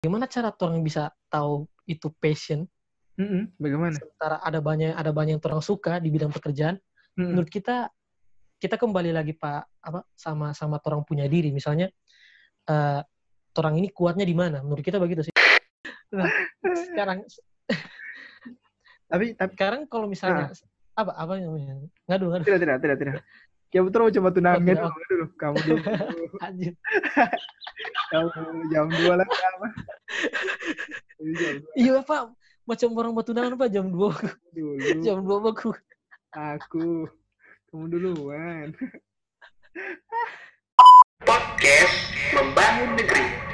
gimana cara orang bisa tahu itu passion? Mm-mm, Bagaimana? sementara ada banyak ada banyak yang orang suka di bidang pekerjaan. Mm-mm. menurut kita kita kembali lagi pak apa sama sama orang punya diri. Misalnya eh orang ini kuatnya di mana? Menurut kita begitu sih. Nah, sekarang Tapi tapi sekarang kalau misalnya apa apa namanya? Ngadu ngadu. Tidak tidak tidak tidak. Ya betul mau coba tunangan tidak, dulu, dulu. Kamu dulu. anjir Kamu jam dua lah dua iya pak macam orang batu nangan pak jam dua dulu. jam dua baku Aku. Kamu duluan. Podcast Membangun Negeri.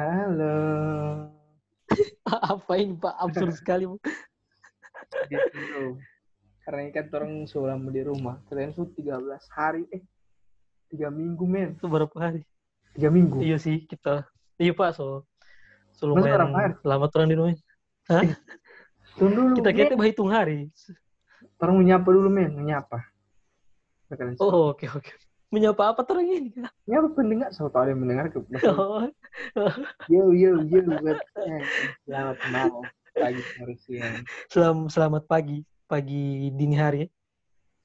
Halo. apa ini pak absurd sekali Gitu. Karena ini kan orang selama di rumah. Kalian tuh 13 hari. Eh, 3 minggu, men. itu berapa hari 3 minggu. iya sih kita iya pak so so lumayan lama orang di rumah Hah? Tunggu dulu. kita kita berhitung hari Orang menyapa dulu, men. Menyapa. Oh oke oke menyapa apa orang ini Menyapa pendengar. Tahu ada yang mendengar. ke Yo, yo, yo. Selamat malam. Pagi, sore, siang. selam selamat pagi pagi dini hari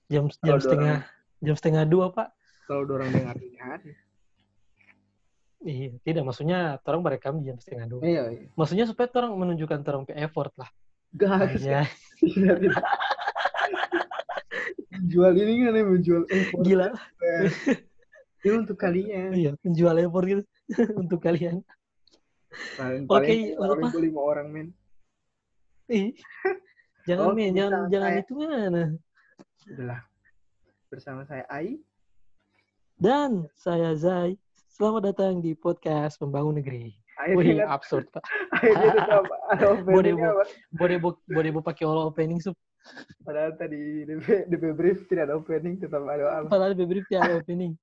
jam jam Kalau setengah jam setengah dua pak Kalau orang dengar ini hari. iya tidak maksudnya orang merekam jam setengah dua Iya, iya. maksudnya supaya orang menunjukkan orang ke effort lah Guys, ya tidak, tidak. Jual ini kan ya, menjual effort. gila Ini untuk kalian. iya penjual effort gitu untuk kalian Paling, Oke, paling apa? lima orang, men. Ih, jangan Oke, men jangan jangan saya- itu mana Udahlah. Bersama saya Ai. dan saya Zai selamat datang di podcast Pembangun Negeri Wih, kan- absurd pak. Dia tetap ada Boleh, openingnya, Bu. Pak. Boleh boleh bu pakai all opening sup. Padahal tadi DP, DP brief tidak ada opening, tetap ada apa. Padahal di brief ada opening.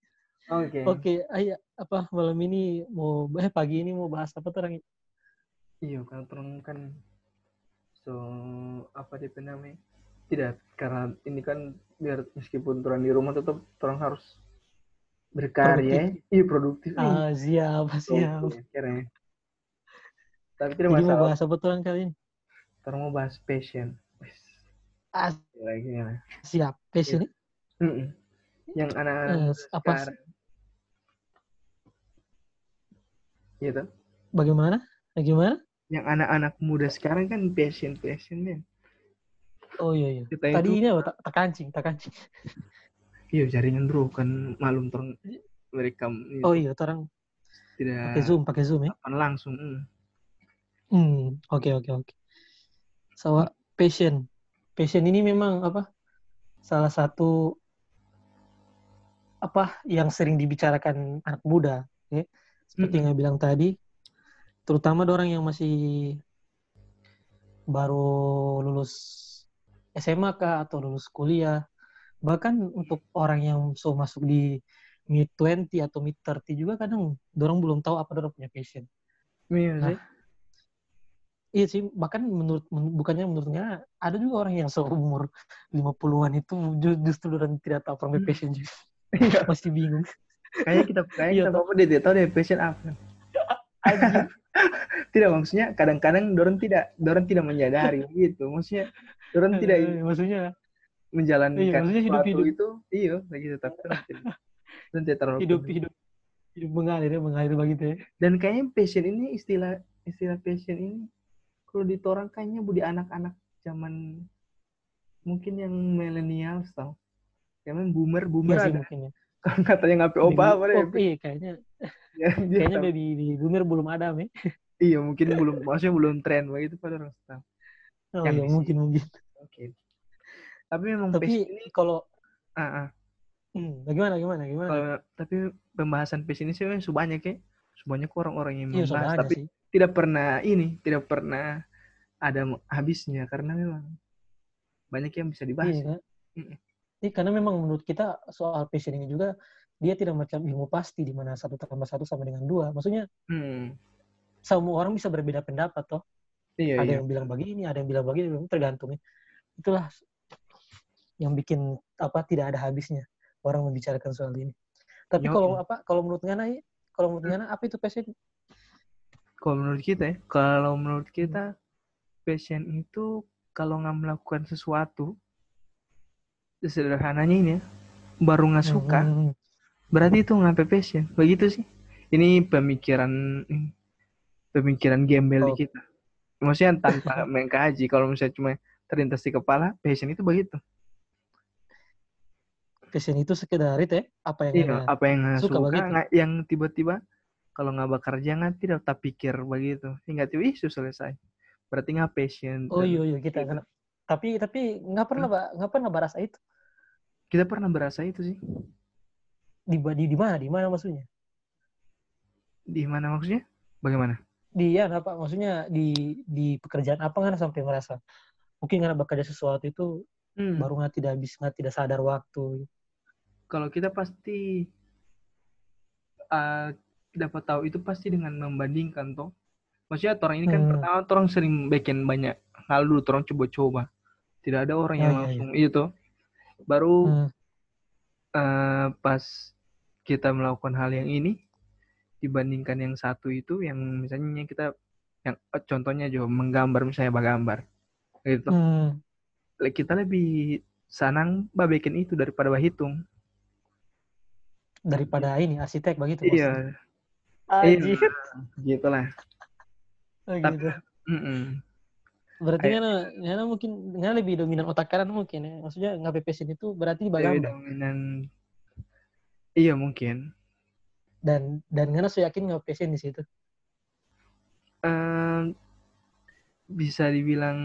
Oke. Oke, ayo apa malam ini mau eh pagi ini mau bahas apa ini? Iya, kan terang kan so apa dia namanya? Tidak, karena ini kan biar meskipun turun di rumah tetap orang harus berkarya, iya produktif. Ah, siap, siap. Akhirnya. Tapi tidak Jadi mau masalah. bahas apa tuh orang kali ini? Orang mau bahas passion. Gila. siap. Passion ini Mm-mm. Yang anak-anak Eh, muda apa. Iya toh? bagaimana? Eh, Gimana? Yang anak-anak muda sekarang kan passion passion men. Oh iya iya. Kita Tadi itu ini apa? Tak, kancing, tak kancing. iya jaringan bro kan malum terang mereka itu Oh iya, orang tidak pakai Zoom, pakai Zoom ya. langsung. mm. Hmm, oke oke oke. So, passion. Passion ini memang apa? Salah satu apa yang sering dibicarakan anak muda, ya. Seperti yang saya bilang tadi, terutama orang yang masih baru lulus SMA kah atau lulus kuliah. Bahkan untuk orang yang so masuk di mid 20 atau mid 30 juga kadang orang belum tahu apa orang punya passion. Iya Nah, sih. Iya sih, bahkan menurut men- bukannya menurutnya ada juga orang yang seumur 50-an itu ju- justru orang tidak tahu apa passion juga. Iya. Masih bingung. Kayak kita kayak Iya, kita apa dia tidak tahu dia passion apa. Tidak maksudnya kadang-kadang dorong tidak dorong tidak menyadari gitu. Maksudnya dorong tidak Eh, maksudnya menjalankan Iya, maksudnya sesuatu hidup-hidup. itu iya lagi tetap tidak dorang tidak terlalu hidup hidup hidup mengalir ya, mengalir begitu ya. dan kayaknya passion ini istilah istilah passion ini kalau ditorang kayaknya budi anak-anak zaman mungkin yang milenial tau Kayaknya boomer boomer Iya sih ada mungkin ya. kalau katanya ngapain opa apa deh Oh, iya kayaknya Ya, kayaknya tahu. baby di boomer belum ada ya. iya mungkin belum maksudnya belum tren begitu pada orang tahu Oh Yang iya di mungkin mungkin. oke tapi memang Tapi ini kalau ah, ah. hmm, bagaimana gimana gimana? kalau tapi pembahasan passion ini sih banyak ya sebanyak orang-orang yang Iya, membahas soalnya tapi sih. Tidak pernah ini tidak pernah ada habisnya karena memang banyak yang bisa dibahas Iya, kan? Iya, karena memang menurut kita soal passion ini juga dia tidak macam ilmu pasti di mana satu tambah satu sama dengan dua. Maksudnya Hmm. semua orang bisa berbeda pendapat toh. iya ada iya yang bilang begini, ada yang bilang begini, tergantung. ya. Itulah yang bikin apa tidak ada habisnya orang membicarakan soal ini. Tapi Yo, kalau iya. apa kalau menurut Ngana ya, kalau menurut. Ngana apa itu passion? Kalau menurut kita ya kalau menurut kita passion itu kalau nggak melakukan sesuatu sederhananya ini ya, baru nggak suka Hmm, berarti itu nggak passion. Begitu sih. Ini pemikiran pemikiran gembel Oh. di kita. Maksudnya tanpa mengkaji kalau misalnya cuma terlintas di kepala passion itu begitu. Passion itu sekedar itu ya, apa yang iya apa yang suka suka, yang tiba-tiba kalau nggak bekerja nggak tidak tak pikir begitu hingga tiba isu selesai berarti nggak passion Oh iya iya kita gitu. Tapi tapi nggak pernah Pak, nggak pernah berasa itu. kita pernah berasa itu sih Di di di mana? Di mana maksudnya? di mana maksudnya bagaimana Di ya apa maksudnya di di pekerjaan apa kan sampai merasa mungkin karena bekerja sesuatu itu Hmm. baru nggak tidak bisa nggak tidak sadar waktu. kalau kita pasti uh, dapat tahu itu pasti dengan membandingkan toh maksudnya orang ini kan Hmm. pertama orang sering bikin banyak hal dulu orang coba-coba tidak ada orang yang Oh, iya, langsung itu baru Hmm. uh, pas kita melakukan hal yang ini dibandingkan yang satu itu yang misalnya kita yang eh, contohnya juga menggambar misalnya bagambar gitu Hmm. kita lebih senang bah bikin itu daripada bah hitung Daripada ini arsitek begitu. iya Anjir. gitulah Oh, Tapi- gitu. Mm-mm. Berarti Kayak- kan Ngana mungkin Ngana lebih dominan otak kanan mungkin ya. Maksudnya nggak passion itu berarti Lebih bagambar. dominan iya mungkin Dan dan Ngana saya yakin nggak passion di situ. Ehm, bisa dibilang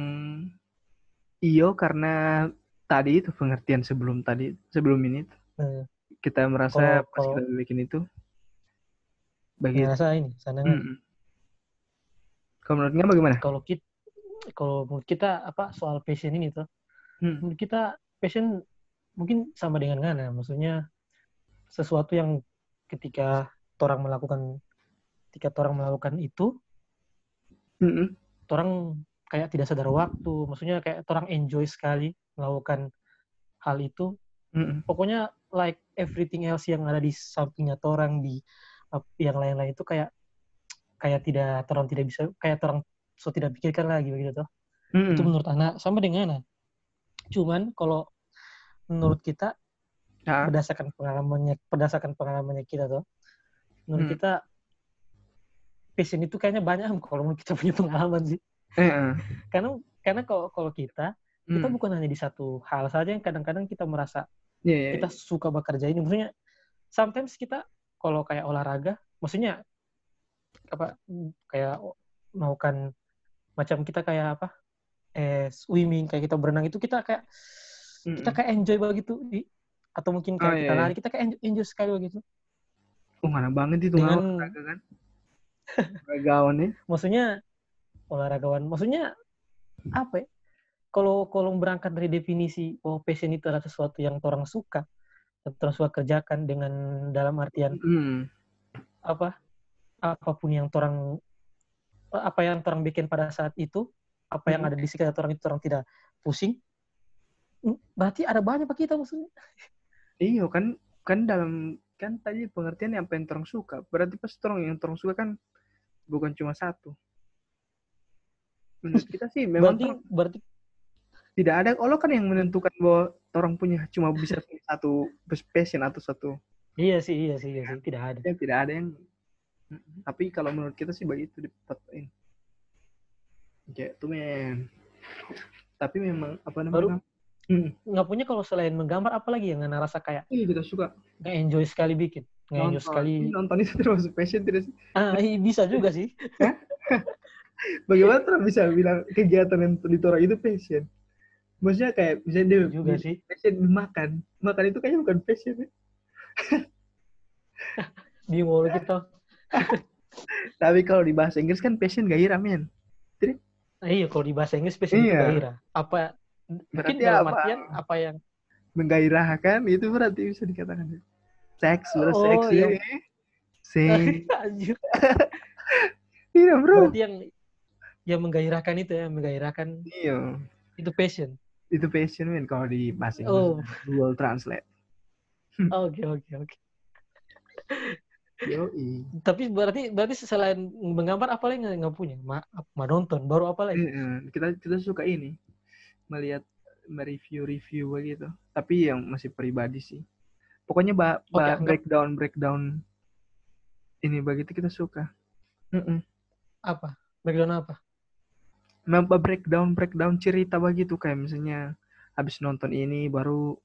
iyo karena tadi itu pengertian sebelum tadi sebelum ini tuh, Hmm. kita merasa Kalau- pas kalau- kita bikin itu begitu Ngerasa ini sana kan. Mm-mm. kalau menurutnya bagaimana kalau kita kalau menurut kita apa soal passion ini tuh Hmm. menurut kita passion mungkin sama dengan Ngana maksudnya sesuatu yang ketika orang melakukan ketika orang melakukan itu Mm-mm. orang kayak tidak sadar waktu maksudnya kayak orang enjoy sekali melakukan hal itu Mm-mm. pokoknya like everything else yang ada di sampingnya orang di yang lain-lain itu kayak kayak tidak orang tidak bisa kayak orang so tidak pikirkan lagi begitu toh. Mm-mm. itu menurut anak sama dengan anak cuman kalau menurut kita Ah, berdasarkan pengalamannya berdasarkan pengalamannya kita tuh menurut Hmm. kita passion itu kayaknya banyak kalau menurut kita punya pengalaman sih. Karena karena kalau kalau kita kita Mm. bukan hanya di satu hal saja yang kadang-kadang kita merasa Iya, iya, kita suka bekerja ini. Maksudnya sometimes kita kalau kayak olahraga maksudnya apa kayak melakukan macam kita kayak apa eh swimming kayak kita berenang itu kita kayak Mm-mm. kita kayak enjoy begitu Di- atau mungkin kayak Oh, kita iya, iya. lari kita kayak enjoy, enjoy sekali begitu Oh, mana banget itu Dengan- olahraga kan? Olahragawan ya. Maksudnya olahragawan maksudnya apa ya? Kalau kalau berangkat dari definisi bahwa passion itu adalah sesuatu yang orang suka orang suka kerjakan dengan dalam artian Mm. apa apa pun yang orang apa yang orang bikin pada saat itu apa yang Hmm. ada di sekitar orang itu orang tidak pusing Hmm, berarti ada banyak pak kita maksudnya Iya kan kan dalam kan tadi pengertian yang yang orang suka berarti pas orang yang orang suka kan bukan cuma satu menurut kita sih memang berarti torang berarti tidak ada. Allah kan yang menentukan bahwa orang punya cuma bisa punya satu passion atau satu iya sih iya sih iya sih. Tidak ada. Ya tidak ada yang tapi kalau menurut kita sih begitu dipatain kayak tuh men. Tapi memang apa namanya? Hmm. nggak punya kalau selain menggambar apalagi yang nggak rasa kayak Iya kita suka. Nggak enjoy sekali bikin. Nggak enjoy sekali. Nonton itu termasuk passion tidak sih? ah iya, bisa juga sih. Bagaimana bisa bilang kegiatan yang di Torah itu passion? Maksudnya kayak misalnya dia juga dia sih passion makan, makan itu kayaknya bukan passion ya? bingung loh kita Tapi kalau di bahasa Inggris kan passion gairah men. Nah, iya kalau di bahasa Inggris passion Iya. gairah. Apa mungkin Berarti dalam apa? artian apa yang Menggairahkan itu berarti bisa dikatakan. Seks, bro, Oh, seks. iya. ya. Sing. Anjir. Iya bro. berarti yang yang menggairahkan itu ya, menggairahkan Iya. itu passion. Itu passion men kalau di bahasa Inggris. Oh, Google Translate. oke oke oke. Yoi. Tapi berarti berarti selain menggambar apa lagi nggak punya? Ma, menonton baru apa lagi? Iya, kita kita suka ini melihat mereview-review begitu. Tapi yang masih pribadi sih. Pokoknya ba, ba- anggap- breakdown breakdown ini begitu kita suka. Mm-mm. Apa? Background apa? Breakdown breakdown cerita begitu kayak misalnya habis nonton ini baru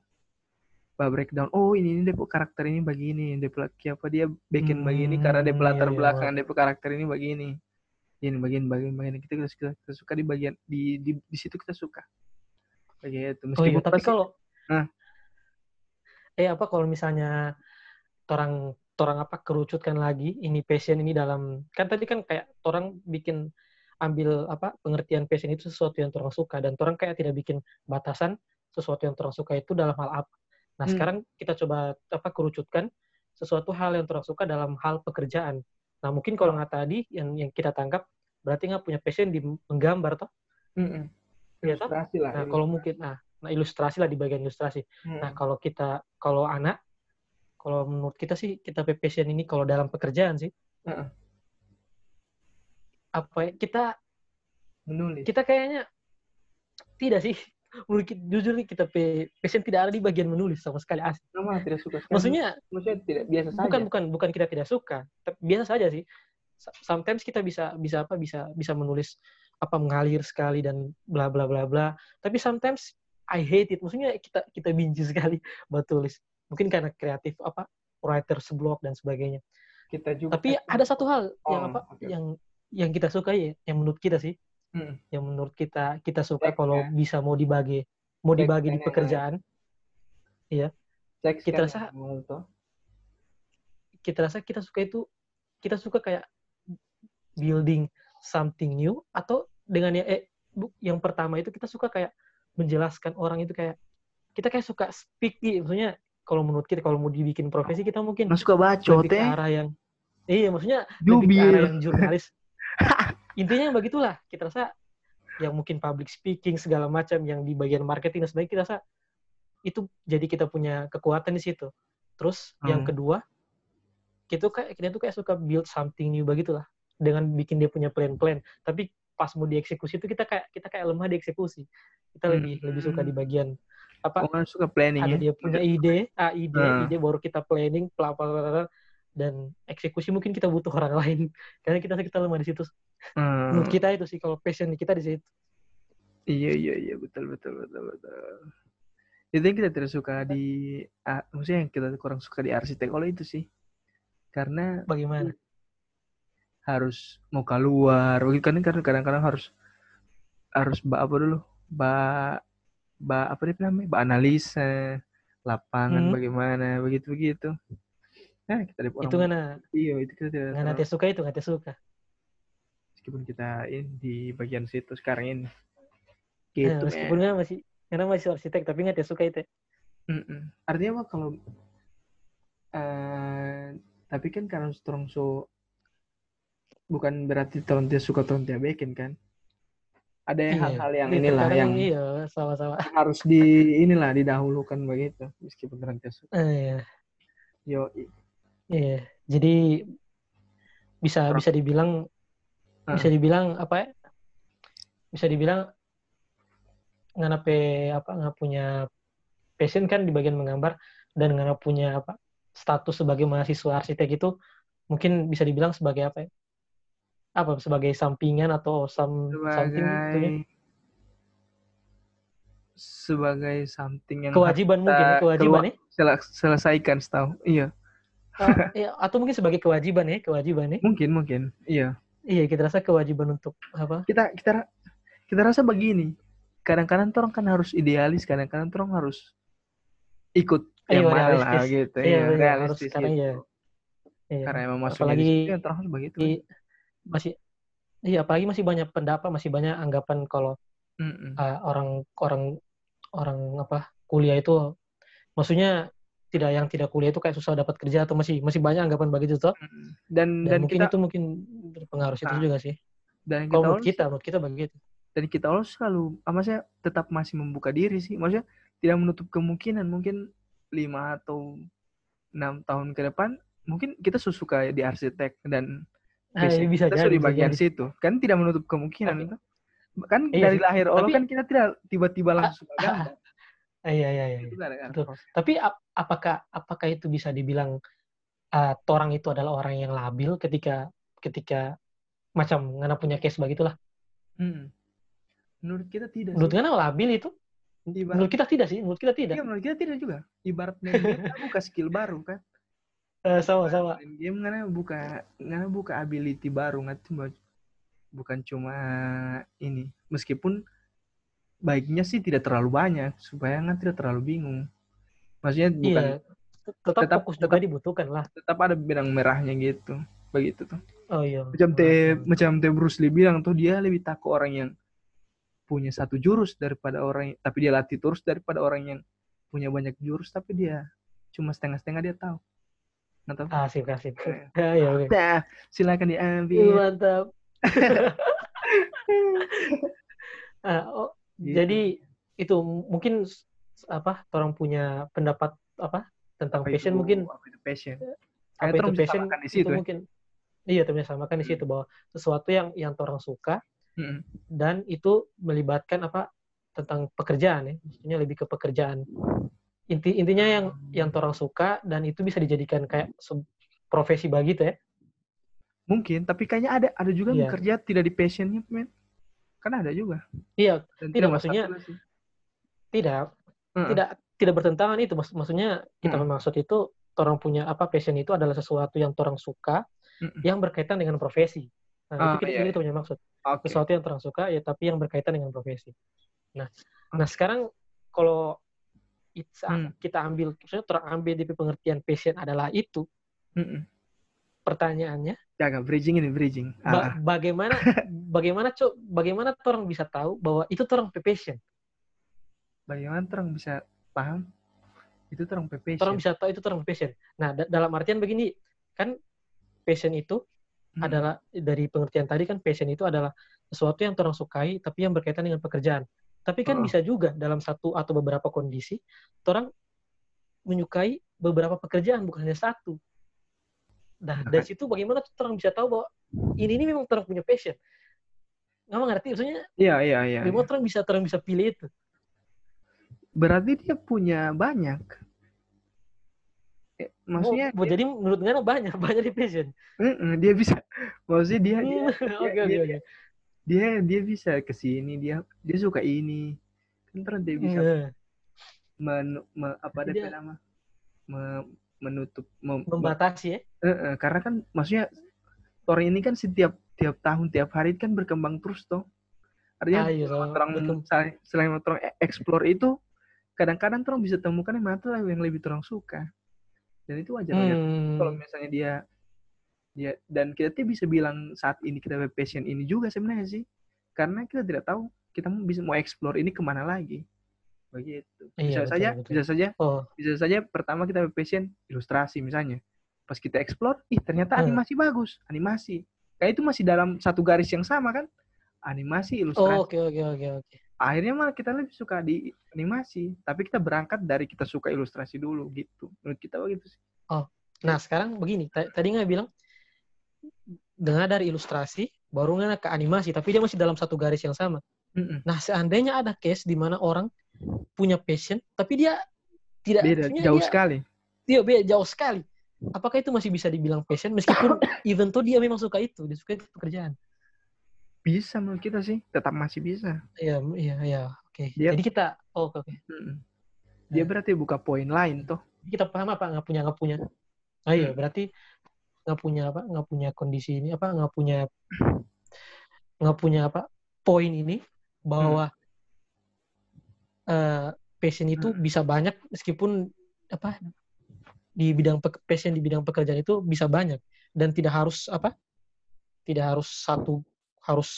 ba breakdown oh ini ini dia karakter ini begini pelaki apa dia bikin begini karena dia Hmm, latar iya, iya, belakang dia karakter ini begini. Ini bagian bagian bagian kita kita, kita, kita suka di bagian di, di di situ kita suka. Begitu Oh iya, meskipun tapi pasti- kalau Hah? eh apa kalau misalnya orang orang apa kerucutkan lagi ini passion ini dalam kan tadi kan kayak orang bikin ambil apa pengertian passion itu sesuatu yang orang suka dan orang kayak tidak bikin batasan sesuatu yang orang suka itu dalam hal apa. Nah, Hmm. sekarang kita coba apa kerucutkan sesuatu hal yang orang suka dalam hal pekerjaan. Nah, mungkin kalau nggak tadi yang yang kita tangkap berarti nggak punya passion di menggambar toh. Mm-mm. Iya, toh? ilustrasi lah Nah, kalau mungkin nah, nah ilustrasi lah di bagian ilustrasi. Mm. Nah, kalau kita, kalau anak, kalau menurut kita sih, kita passion ini kalau dalam pekerjaan sih, Heeh. Apa ya, kita menulis kita kayaknya tidak sih. Jujur nih kita passion tidak ada di bagian menulis sama sekali asli. Nama tidak suka sekali. Maksudnya maksudnya tidak biasa saja bukan bukan bukan kita tidak suka, tapi biasa saja sih. Sometimes kita bisa bisa apa bisa bisa menulis apa mengalir sekali dan bla bla bla bla. Tapi sometimes I hate it. Maksudnya kita kita benci sekali buat tulis. Mungkin karena kreatif apa writer's block dan sebagainya. kita juga Tapi ada satu hal yang Oh, apa oke. yang yang kita suka ya, yang menurut kita sih, Mm. yang menurut kita kita suka Seks, kalau ya. bisa mau dibagi mau Seks dibagi di pekerjaan, Seks kita kan rasa- kita rasa kita suka itu kita suka kayak building something new atau dengan yang eh bu- yang pertama itu kita suka kayak menjelaskan orang itu kayak kita kayak suka speak gitu. maksudnya kalau menurut kita kalau mau dibikin profesi kita mungkin Nah, suka bacot eh arah yang iya maksudnya lebih ke arah yang jurnalis intinya yang begitulah. Kita rasa yang mungkin public speaking segala macam yang di bagian marketing dan sebagainya kita rasa itu jadi kita punya kekuatan di situ. Terus yang Hmm. kedua kita tuh kayak kita tuh kayak suka build something new begitulah. Dengan bikin dia punya plan-plan. Tapi pas mau dieksekusi itu kita kayak kita kayak lemah dieksekusi. Kita lebih lebih suka di bagian apa? Orang suka planning ada ya? dia punya ide, ah ide, Nah. ide baru kita planning, pla pla pla, pla, dan eksekusi mungkin kita butuh orang lain karena kita kita lemah di situ. Hmm. Menurut kita itu sih kalau passion kita di situ. Iya iya iya betul betul betul betul. Itu yang kita tidak suka di, ah, maksudnya yang kita kurang suka di arsitek kalau itu sih, karena Bagaimana? harus mau keluar, begitu kan karena kadang-kadang harus harus ba apa dulu, ba ba apa dia namanya, ba analisa lapangan Hmm. bagaimana begitu begitu. Nah kita dari orang Itu ngana iya itu kita tidak ngana terlalu- teh suka itu nggak suka. meskipun kita ini di bagian situ sekarang ini. Eh, Gitu, meskipun men. nggak masih karena masih arsitek tapi nggak suka itu. Mm-mm. Artinya mah kalau eh tapi kan karena strong so bukan berarti tahun dia suka tahun dia bikin kan. Ada Iya. hal-hal yang Iya, inilah yang iya sama-sama. harus di inilah didahulukan begitu meskipun nanti suka. Eh, iya. Yo, Iya. Jadi bisa bisa dibilang Ah. bisa dibilang apa ya? Bisa dibilang nggak pe apa nggak punya passion kan di bagian menggambar dan nggak punya apa status sebagai mahasiswa arsitek itu mungkin bisa dibilang sebagai apa ya? Apa sebagai sampingan atau some, something gitu ya? sebagai sebagai something yang kewajiban mungkin ya, kewajiban ya sel- selesaikan setahu. Iya, Iya, atau mungkin sebagai kewajiban ya kewajiban ya mungkin mungkin. Iya. iya kita rasa kewajiban untuk apa kita kita kita rasa begini kadang-kadang orang kan harus idealis kadang-kadang orang harus ikut Iya, yang mana lah realistis. gitu Iya, ya, iya, harus realistis karena gitu. iya. Iya. Karena emang masuknya Apalagi terang harus begitu. di- masih iya apalagi masih banyak pendapat masih banyak anggapan kalau Mm-mm. uh, orang orang orang apa kuliah itu maksudnya tidak yang tidak kuliah itu kayak susah dapat kerja atau masih masih banyak anggapan begitu toh. Mm-mm. Dan dan, dan mungkin kita itu mungkin berpengaruh situ Ah, juga sih. Dan kita kalau menurut kita menurut kita begitu dan kita harus selalu apa sih tetap masih membuka diri sih. Maksudnya tidak menutup kemungkinan mungkin lima atau enam tahun ke depan mungkin kita suka di arsitek dan ah, basic. bisa kita jadi sudah di bagian jadi. situ. Kan tidak menutup kemungkinan Tapi- itu kan Iya dari lahir Allah kan kita tidak tiba-tiba langsung ah, Ah, iya iya iya itu kan betul. proses. tapi ap- apakah apakah itu bisa dibilang uh, orang itu adalah orang yang labil ketika ketika macam ngana punya case begitulah? Hmm. menurut kita tidak menurut ngana labil itu? Ibarat- menurut kita tidak sih menurut kita tidak. Iya, menurut kita tidak juga. Ibaratnya kita buka skill baru kan. Eh, sama sama. Main game karena buka karena buka ability baru nggak cuma bukan cuma ini. Meskipun baiknya sih tidak terlalu banyak supaya nggak tidak terlalu bingung maksudnya bukan iya tetap, tetap- fokus juga dibutuhkan lah. tetap ada benang merahnya gitu begitu tuh. Oh iya macam teh macam teh Bruce Lee bilang tuh dia lebih takut orang yang punya satu jurus daripada orang tapi dia latih terus daripada orang yang punya banyak jurus tapi dia cuma setengah-setengah dia tahu. Tahu. Asik asik Keren. ya ya oke. Nah, silakan diambil. mantap. Ah, oh, Gitu. jadi itu mungkin apa orang punya pendapat apa tentang Apa passion itu- mungkin apa itu passion? apa Kayak itu passion di itu situ ya. mungkin iya samakan di Hmm. situ bahwa sesuatu yang yang orang suka Mm-mm. dan itu melibatkan apa tentang pekerjaan ya maksudnya lebih ke pekerjaan inti intinya yang yang orang suka dan itu bisa dijadikan kayak profesi begitu ya Mungkin, tapi kayaknya ada ada juga yang Iya. bekerja tidak di passionnya, men. Kan ada juga. iya Dan Tidak, masalah maksudnya- tidak Heeh. tidak tidak bertentangan itu Maksud- maksudnya kita Mm. maksud itu orang punya apa passion itu adalah sesuatu yang orang suka Mm-mm. yang berkaitan dengan profesi nah Ah, itu kita iya, itu punya maksud Oke. sesuatu yang orang suka ya tapi yang berkaitan dengan profesi nah nah sekarang kalau it's- Hmm. kita ambil maksudnya orang ambil di pengertian passion adalah itu Mm-mm. pertanyaannya Jaga bridging ini bridging. ba- Ah, bagaimana bagaimana cok bagaimana orang bisa tahu bahwa itu orang passion bagaimana orang bisa paham itu orang passion. orang bisa tahu itu orang passion nah da- dalam artian begini kan passion itu Mm. adalah dari pengertian tadi kan passion itu adalah sesuatu yang orang sukai tapi yang berkaitan dengan pekerjaan. Tapi kan Oh. bisa juga dalam satu atau beberapa kondisi orang menyukai beberapa pekerjaan bukan hanya satu. Nah, Nah, dari situ bagaimana tuh orang bisa tahu bahwa ini ini memang orang punya passion. Nggak ngerti maksudnya Iya, iya, iya. bagaimana orang bisa orang bisa pilih itu. Berarti dia punya banyak. Eh, maksudnya oh, jadi menurut Ngana banyak banyak di passion. Mm-mm, dia bisa maksudnya dia dia, oke dia- oke. dia dia bisa ke sini dia dia suka ini kan terus dia bisa Iya. men, me- apa ada Dia- nama Me- menutup mem- Membatasi ya. Eh, eh, karena kan maksudnya orang ini kan setiap tiap tahun tiap hari kan berkembang terus toh artinya betul. selain selain orang e- explore itu kadang-kadang orang bisa temukan yang mana yang lebih orang suka. Dan itu wajar wajar. Hmm. kalau misalnya dia dia dan kita tuh bisa bilang saat ini kita passion ini juga sebenarnya sih. Karena kita tidak tahu kita mau bisa mau explore ini ke mana lagi. Begitu. Bisa Iya, saja betul. bisa saja Oh, bisa saja pertama kita passion ilustrasi misalnya. Pas kita explore ih ternyata Hmm. animasi bagus. Animasi. Kayak itu masih dalam satu garis yang sama kan? Animasi ilustrasi. Oh, oke oke oke oke. Akhirnya malah kita lebih suka di animasi tapi kita berangkat dari kita suka ilustrasi dulu gitu menurut kita begitu sih Nah, sekarang begini, ta- tadi nggak bilang dengar dari ilustrasi, baru nggak ke animasi, tapi dia masih dalam satu garis yang sama. Mm-mm. Nah, seandainya ada case di mana orang punya passion, tapi dia tidak beda jauh dia, sekali Dia beda jauh sekali. Apakah itu masih bisa dibilang passion meskipun even tuh dia memang suka itu, dia suka itu pekerjaan? Bisa menurut kita sih tetap masih bisa Iya, iya, iya. Oke. Dia- Jadi kita, oh, oke, oke. Mm-mm. dia Nah. berarti buka poin lain toh kita paham apa nggak punya nggak punya. Ah iya, Hmm. berarti nggak punya apa nggak punya kondisi ini apa nggak punya nggak punya apa poin ini bahwa eh passion itu Hmm. bisa banyak meskipun apa di bidang passion di bidang pekerjaan itu bisa banyak dan tidak harus apa tidak harus satu harus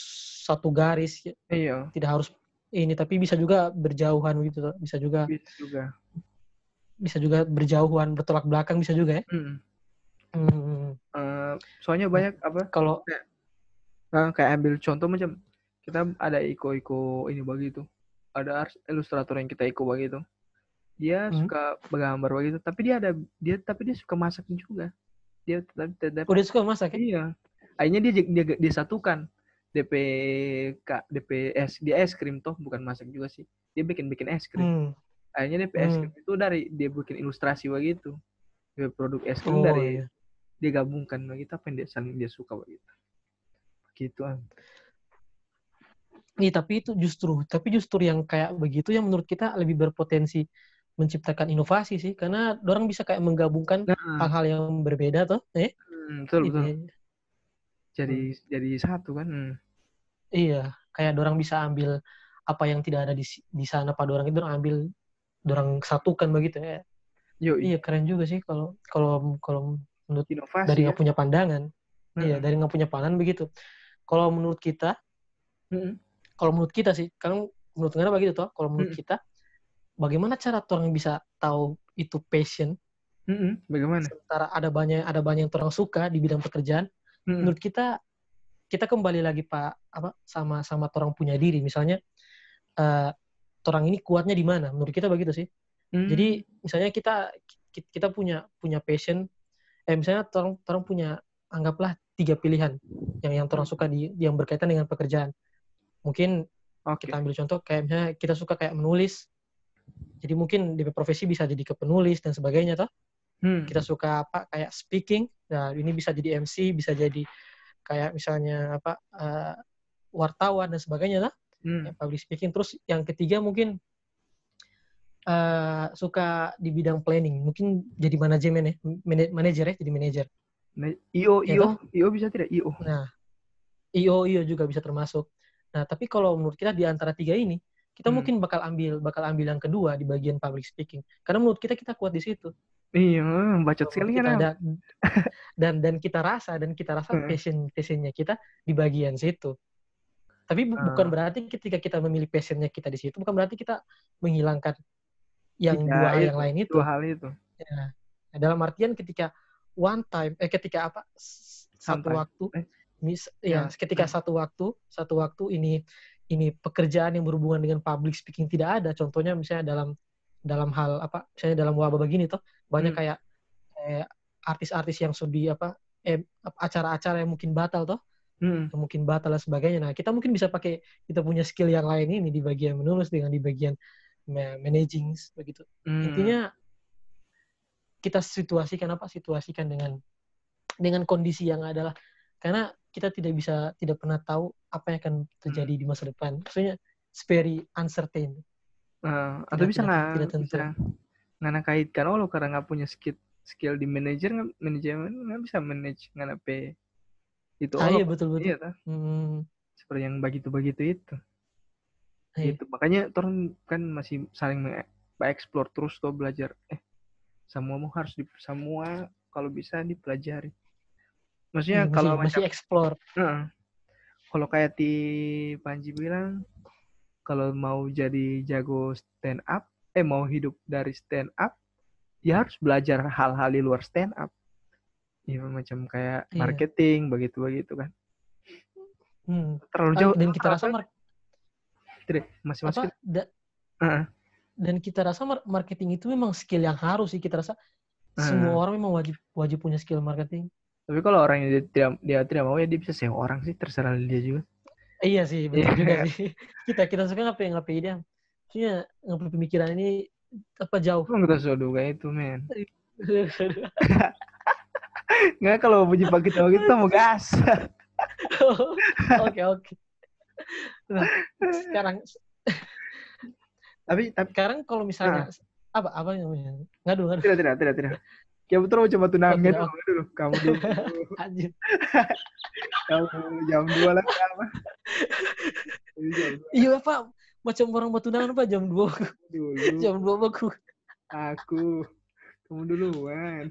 satu garis ya. Iya, tidak harus ini tapi bisa juga berjauhan gitu bisa juga bisa juga. bisa juga berjauhan bertolak belakang bisa juga ya Hmm. Hmm, Eh, soalnya banyak apa? kalau Nah, kayak ambil contoh macam kita ada iko-iko ini begitu. Ada ilustrator yang kita iko begitu. Dia Hmm. suka bergambar begitu, tapi dia ada dia tapi dia suka masak juga. Dia tetap tetap udah suka masak ya iya. Akhirnya dia dia, dia satukan DP K, DP es dia es krim toh bukan masak juga sih. Dia bikin bikin es krim. Hmm. Akhirnya DP es Hmm. krim itu dari dia bikin ilustrasi begitu. Dia produk es krim Oh, dari iya. dia gabungkan begitu apa yang dia saling dia suka begitu. Gitu. Iya, tapi itu justru, tapi justru yang kayak begitu yang menurut kita lebih berpotensi menciptakan inovasi sih, karena orang bisa kayak menggabungkan Nah, hal-hal yang berbeda tuh, eh? hmm, betul betul. Jadi jadi satu kan hmm. Iya, kayak orang bisa ambil apa yang tidak ada di di sana pada orang itu orang ambil, orang satukan begitu ya. yo Iya, keren juga sih kalau kalau kalau menurut inovasi dari ya. nggak punya pandangan. Iya, Mm-mm. dari nggak punya pandangan begitu. Kalau menurut kita, Mm-mm. kalau menurut kita sih, kan menurut Ngana begitu toh. Kalau menurut Mm. kita, bagaimana cara orang bisa tahu itu passion Mm-mm. bagaimana sementara ada banyak ada banyak yang orang suka di bidang pekerjaan Mm-mm. menurut kita kita kembali lagi pak apa sama sama orang punya diri. Misalnya eh orang ini kuatnya di mana? Menurut kita begitu sih. Mm. jadi misalnya kita ki- kita punya punya passion eh misalnya orang orang punya anggaplah tiga pilihan yang yang orang suka di yang berkaitan dengan pekerjaan. Mungkin oke. kita ambil contoh kayak misalnya kita suka kayak menulis. Jadi mungkin di profesi bisa jadi ke penulis dan sebagainya toh. Hmm. kita suka apa kayak speaking nah ini bisa jadi MC bisa jadi kayak misalnya apa eh, wartawan dan sebagainya lah Hmm. ya, public speaking. Terus yang ketiga mungkin eh, suka di bidang planning. Mungkin jadi manajemen ya mana- manajer ya jadi manajer. Io Ya io io bisa tidak? Io nah IO IO juga bisa termasuk. Nah tapi kalau menurut kita di antara tiga ini kita Hmm. mungkin bakal ambil bakal ambil yang kedua di bagian public speaking. Karena menurut kita kita kuat di situ iya bacot sekali kan ada dan dan kita rasa dan kita rasa Hmm. passion passionnya kita di bagian situ tapi bu- bukan Ah. berarti ketika kita memilih passionnya kita di situ bukan berarti kita menghilangkan yang Tidak, dua hal yang lain itu dua hal itu Nah, dalam artian ketika one time eh ketika apa satu Sampai. waktu Eh. mis Ya, ya ketika hmm. satu waktu satu waktu ini ini pekerjaan yang berhubungan dengan public speaking tidak ada contohnya misalnya dalam dalam hal apa misalnya dalam wabah begini toh banyak Hmm. kayak eh, artis-artis yang sudah apa eh, acara-acara yang mungkin batal toh Hmm. mungkin batal dan sebagainya nah kita mungkin bisa pakai kita punya skill yang lain ini di bagian menulis dengan di bagian ma- managing begitu Hmm. intinya kita situasikan apa situasikan dengan dengan kondisi yang adalah karena kita tidak bisa tidak pernah tahu apa yang akan terjadi Hmm. di masa depan maksudnya it's very uncertain Eh, atau Tidak- bisa nggak bisa nggak kaitkan oh lo karena nggak punya skill skill di manajer nggak manajemen nggak bisa manage nggak nape itu ah, oh, iya lo- betul betul. iya? Hmm, seperti yang begitu begitu itu. Iya. gitu. Makanya orang kan masih saling mengeksplor terus tuh belajar. Eh semua mau harus di semua kalau bisa dipelajari. Maksudnya Hmm, kalau masih, masih explore. Heeh. kalau kayak di Panji bilang kalau mau jadi jago stand up eh mau hidup dari stand up ya harus belajar hal-hal di luar stand up ya macam kayak Iya. marketing begitu begitu kan Hmm. terlalu Ah, jauh dan kita rasa mar- masih masuk da- Heeh. dan kita rasa mar- marketing itu memang skill yang harus sih kita rasa semua Hmm. orang memang wajib wajib punya skill marketing tapi kalau orang yang dia tidak dia tidak mau ya dia bisa sewa orang sih terserah dia juga iya sih Iya. juga sih. Kita kita suka ngapain ngapain dia? Maksudnya ngapain pemikiran ini apa jauh? Emang kita sudah duga itu men? Nggak kalau puji pagi kita kita mau gas. Oke oke. Nah sekarang tapi tapi sekarang kalau misalnya apa apa namanya? Ngadu ngadu. Tidak tidak tidak tidak ya betul mau coba tunangan Oke, dulu dulu kamu dulu. Anjir kamu jam dua lah apa iya apa macam orang batu apa jam dua. Dulu. Jam dua baku aku. Kamu duluan.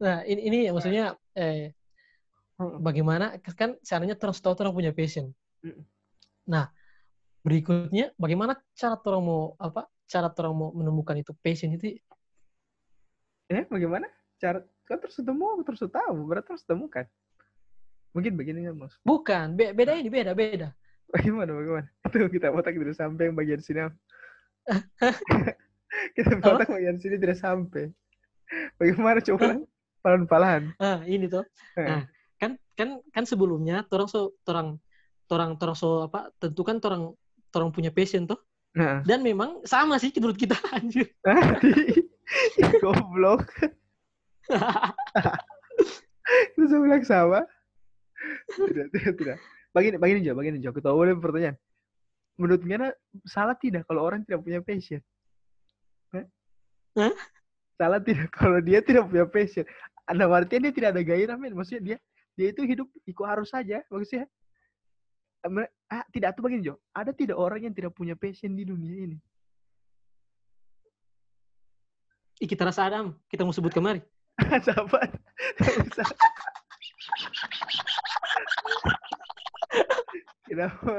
Nah, ini, ini maksudnya eh bagaimana? Kan seandainya terus tahu orang punya passion. Mm. Nah, berikutnya bagaimana cara orang mau apa? Cara orang mau menemukan itu passion itu Eh, bagaimana? Cara kan terus ketemu, terus tahu, berarti terus temukan. Mungkin begini ya, Mas. bukan be- beda ini beda beda. Bagaimana, bagaimana? Tuh, kita potong tidak sampai yang bagian sini. kita potong bagian sini tidak sampai. Bagaimana coba? Pelan-pelan. Ah, ini tuh. Nah, kan kan kan sebelumnya orang so orang orang orang so apa tentukan orang orang punya passion tuh Nah, dan memang sama sih menurut kita anjir. goblok. Itu saya bilang sama. Tidak, tidak, tidak. Begini, begini Jo, begini Jo. Kita boleh pertanyaan. Menurut Ngana, salah tidak kalau orang tidak punya passion? Hah? Hah? Salah tidak kalau dia tidak punya passion? Anda artinya dia tidak ada gairah, men. Maksudnya dia dia itu hidup ikut harus saja. Maksudnya, ah, tidak tuh begini Jo. Ada tidak orang yang tidak punya passion di dunia ini? Ih, kita rasa Adam, kita mau sebut kemari. Sahabat. Usah. Kenapa?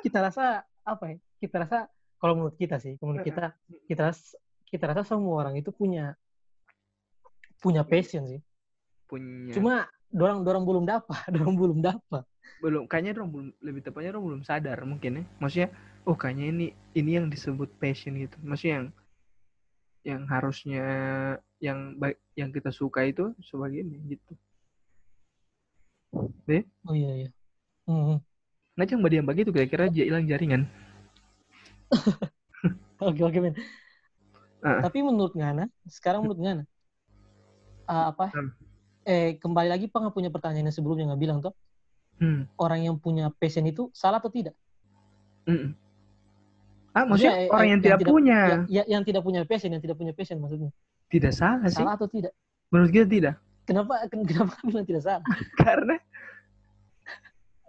Kita rasa apa ya? Kita rasa kalau menurut kita sih, menurut kita kita rasa kita rasa semua orang itu punya punya passion sih. Punya. Cuma dorang dorang belum dapat, dorang belum dapat. belum kayaknya dong belum lebih tepatnya dong belum sadar mungkin ya. Maksudnya oh kayaknya ini ini yang disebut passion gitu. Maksudnya yang yang harusnya yang baik yang kita suka itu sebagai ini gitu. Oh iya iya. Hmm. Nah, yang yang begitu kira-kira dia hilang jaringan. Oke oke men. Ah. Tapi menurut Ngana, sekarang menurut Ngana, ah, apa? Hmm. Eh kembali lagi pengen punya pertanyaan yang sebelumnya nggak bilang tuh Hmm. orang yang punya passion itu salah atau tidak? Mm-mm. Ah, maksudnya eh, orang yang, yang tidak tidak- punya Ya, ya- yang tidak punya passion, yang tidak punya passion maksudnya. tidak salah sih. Salah atau tidak? Menurut kita tidak. Kenapa ken- kenapa bilang tidak salah? Karena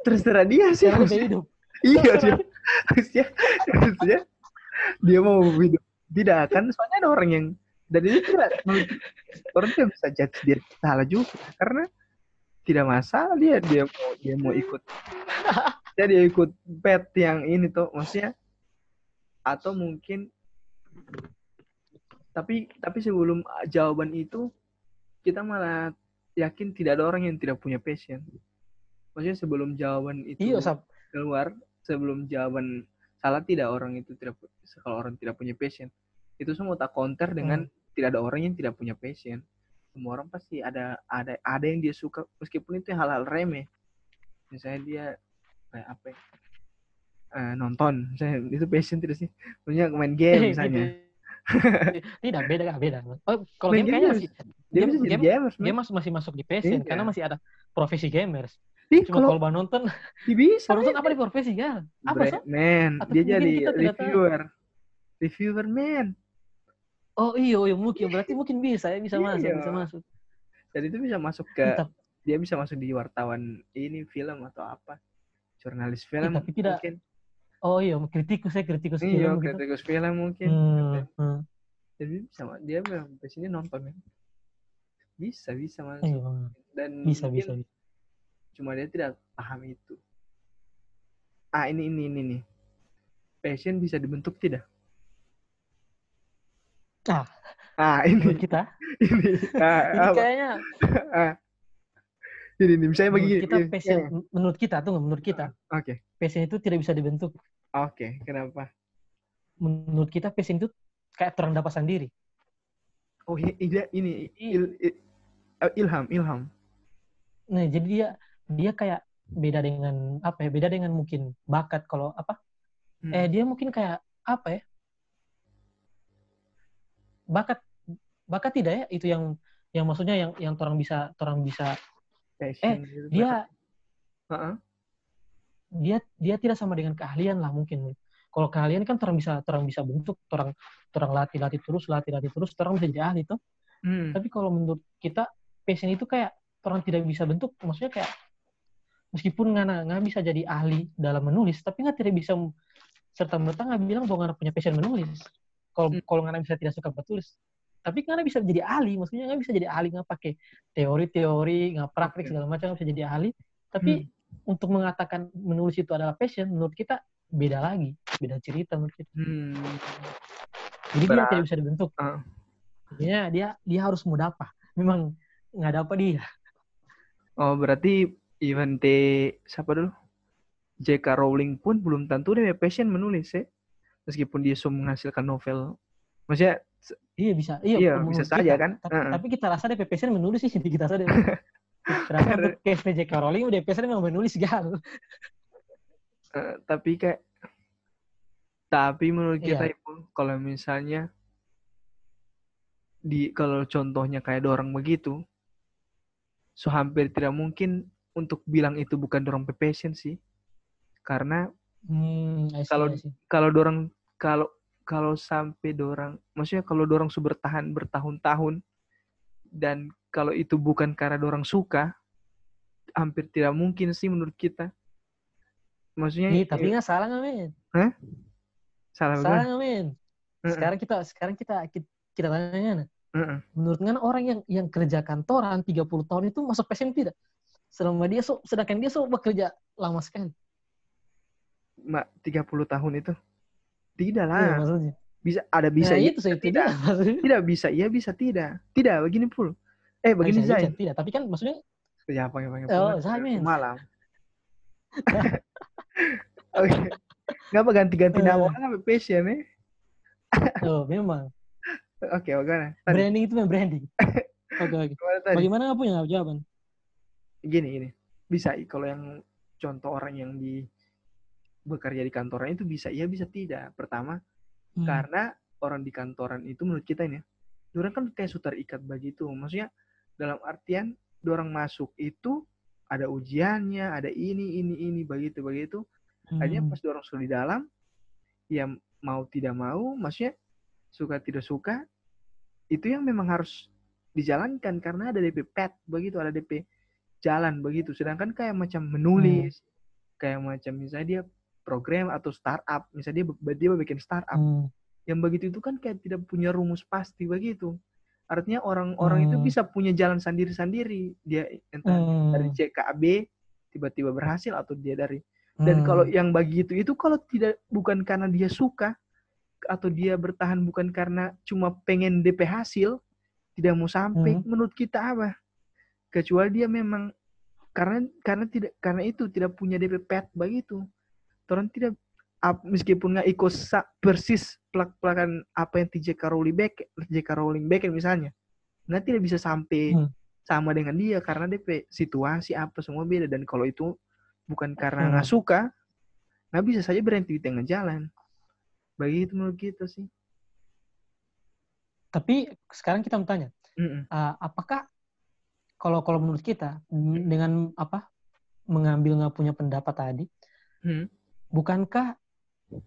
terserah dia sih. Cara dia hidup. Iya dia harusnya harusnya dia mau hidup tidak kan soalnya ada orang yang dan ini tidak orang tidak bisa judge dia salah juga karena tidak masalah dia dia mau dia mau ikut dia ikut pet yang ini tuh maksudnya atau mungkin tapi tapi sebelum jawaban itu kita malah yakin tidak ada orang yang tidak punya passion. Maksudnya sebelum jawaban itu Iya, Sab. keluar sebelum jawaban salah tidak orang itu tidak kalau orang tidak punya passion. Itu semua tak counter dengan tidak ada orang yang tidak punya passion. Semua orang pasti ada ada ada yang dia suka. Meskipun itu hal-hal remeh. Misalnya dia kayak apa ya, eh, nonton misalnya itu passion tidak sih maksudnya main game misalnya tidak beda kah beda. Oh, kalau game game kayaknya masih dia game, game, gamers game man. masih masih masuk di passion Iya. karena masih ada profesi gamers. Ih, Cuma kalau kalau nonton, bisa nonton apa di profesi kan? Apa sih? man Atau dia jadi tahu. reviewer reviewer man Oh iya, iya mungkin berarti mungkin bisa ya bisa masuk, bisa masuk. jadi itu bisa masuk ke Entah, dia bisa masuk di wartawan ini film atau apa jurnalis film tapi tidak mungkin oh iya, kritikus ya kritikus iya film gitu. kritikus film mungkin Hmm, hmm. jadi bisa dia di sini nonton kan bisa bisa masuk Iya, dan bisa bisa. bisa. cuma dia tidak paham itu ah ini ini ini nih passion bisa dibentuk tidak Ah. ah ini Menurut kita, ini ah, ini apa? kayaknya ah. ini nih misalnya menurut begini kita passion, iya. menurut kita tuh menurut kita oke passion itu tidak bisa dibentuk. Oke kenapa Menurut kita passion itu kayak terang dapat sendiri. oh i- ide ini il- il- eh, ilham ilham Nah, jadi dia dia kayak beda dengan apa ya? Beda dengan mungkin bakat kalau apa? Hmm. Eh dia mungkin kayak apa ya? Bakat bakat tidak ya? Itu yang yang maksudnya yang yang orang bisa orang bisa passion gitu. dia Heeh. Dia dia tidak sama dengan keahlian lah mungkin. Kalau keahlian kan orang bisa orang bisa bentuk, orang orang latih latih terus latih latih terus, orang bisa jadi ahli tuh. Hmm. Tapi kalau menurut kita passion itu kayak orang tidak bisa bentuk, maksudnya kayak meskipun nggak nggak bisa jadi ahli dalam menulis, tapi nggak tidak bisa serta merta nggak bilang bahwa nggak punya passion menulis. Kalau Hmm. kalau nggak bisa tidak suka bertulis, tapi nggak bisa jadi ahli. Maksudnya nggak bisa jadi ahli nggak pakai teori-teori, nggak praktik segala macam nggak bisa jadi ahli. Tapi untuk mengatakan menulis itu adalah passion, menurut kita beda lagi, beda cerita menurut kita. Hmm. Jadi dia Berat. tidak bisa dibentuk. Ah. Artinya dia dia harus mudah apa? Memang nggak dapat dia. Oh, berarti even T siapa dulu? J.K. Rowling pun belum tentu dia passion menulis ya. Meskipun dia sudah menghasilkan novel. Maksudnya Iya bisa. Iya, Iya, bisa saja kita. kan? Tapi, Heeh. tapi kita rasa dia passion menulis sih kita rasa dia. Terasa untuk case J.K. Rowling udah passion memang menulis gal. eh, tapi kayak tapi menurut Iya. kita itu kalau misalnya di kalau contohnya kayak dorang begitu so hampir tidak mungkin untuk bilang itu bukan punya passion sih karena Hmm, Kalau- see. kalau dorang kalau kalau sampai dorang maksudnya kalau dorang su bertahan bertahun-tahun dan kalau itu bukan karena dorang suka hampir tidak mungkin sih menurut kita maksudnya Ih, tapi eh, nggak salah nggak men? salah Salah bagaimana? nggak men? Sekarang kita sekarang kita kita, kita tanya heeh. menurut kan orang yang yang kerja kantoran 30 tahun itu masuk passion tidak? Selama dia so, sedangkan dia so bekerja lama sekali. Mbak 30 tahun itu tidak Iya, lah maksudnya. bisa ada bisa nah, iya, itu, itu tidak tidak bisa iya bisa tidak tidak begini pul eh begini Zain tidak, tapi kan maksudnya ya pakai pakai Oh. Zain. malam oke ngapa ganti-ganti Eh. nama orang apa passion ya oh, memang oke bagaimana tadi branding itu memang branding. Oke, oke. Bagaimana nggak punya jawaban? gini gini bisa kalau yang contoh orang yang di bekerja di kantoran itu bisa iya bisa tidak pertama Hmm. karena orang di kantoran itu menurut kita ini ya, orang kan kayak sudah terikat begitu maksudnya dalam artian orang masuk itu ada ujiannya ada ini ini ini begitu begitu hanya Hmm. pas orang sudah di dalam ya mau tidak mau maksudnya suka tidak suka itu yang memang harus dijalankan karena ada DP pet begitu ada DP jalan begitu sedangkan kayak macam menulis kayak macam misalnya dia program atau startup misalnya dia dia bikin startup Hmm. yang begitu itu kan kayak tidak punya rumus pasti begitu artinya orang-orang itu Hmm. bisa punya jalan sendiri-sendiri dia entah Hmm. dari C ke B tiba-tiba berhasil atau dia dari dan kalau Hmm. yang begitu itu kalau tidak bukan karena dia suka atau dia bertahan bukan karena cuma pengen DP hasil, tidak mau sampai Hmm. menurut kita apa? Kecuali dia memang karena karena tidak karena itu tidak punya DP pet begitu. Orang tidak meskipun nggak ikut sa- persis pelak-pelakan apa yang TJ Rowling back TJ Rowling back misalnya, nggak tidak bisa sampai Hmm. sama dengan dia karena DP situasi apa semua beda dan kalau itu bukan karena Hmm. nggak suka nggak bisa saja berhenti di tengah jalan begitu menurut kita sih Tapi sekarang kita mau tanya, Mm-mm. uh, apakah kalau kalau menurut kita m- dengan apa mengambil nggak punya pendapat tadi, Hmm. bukankah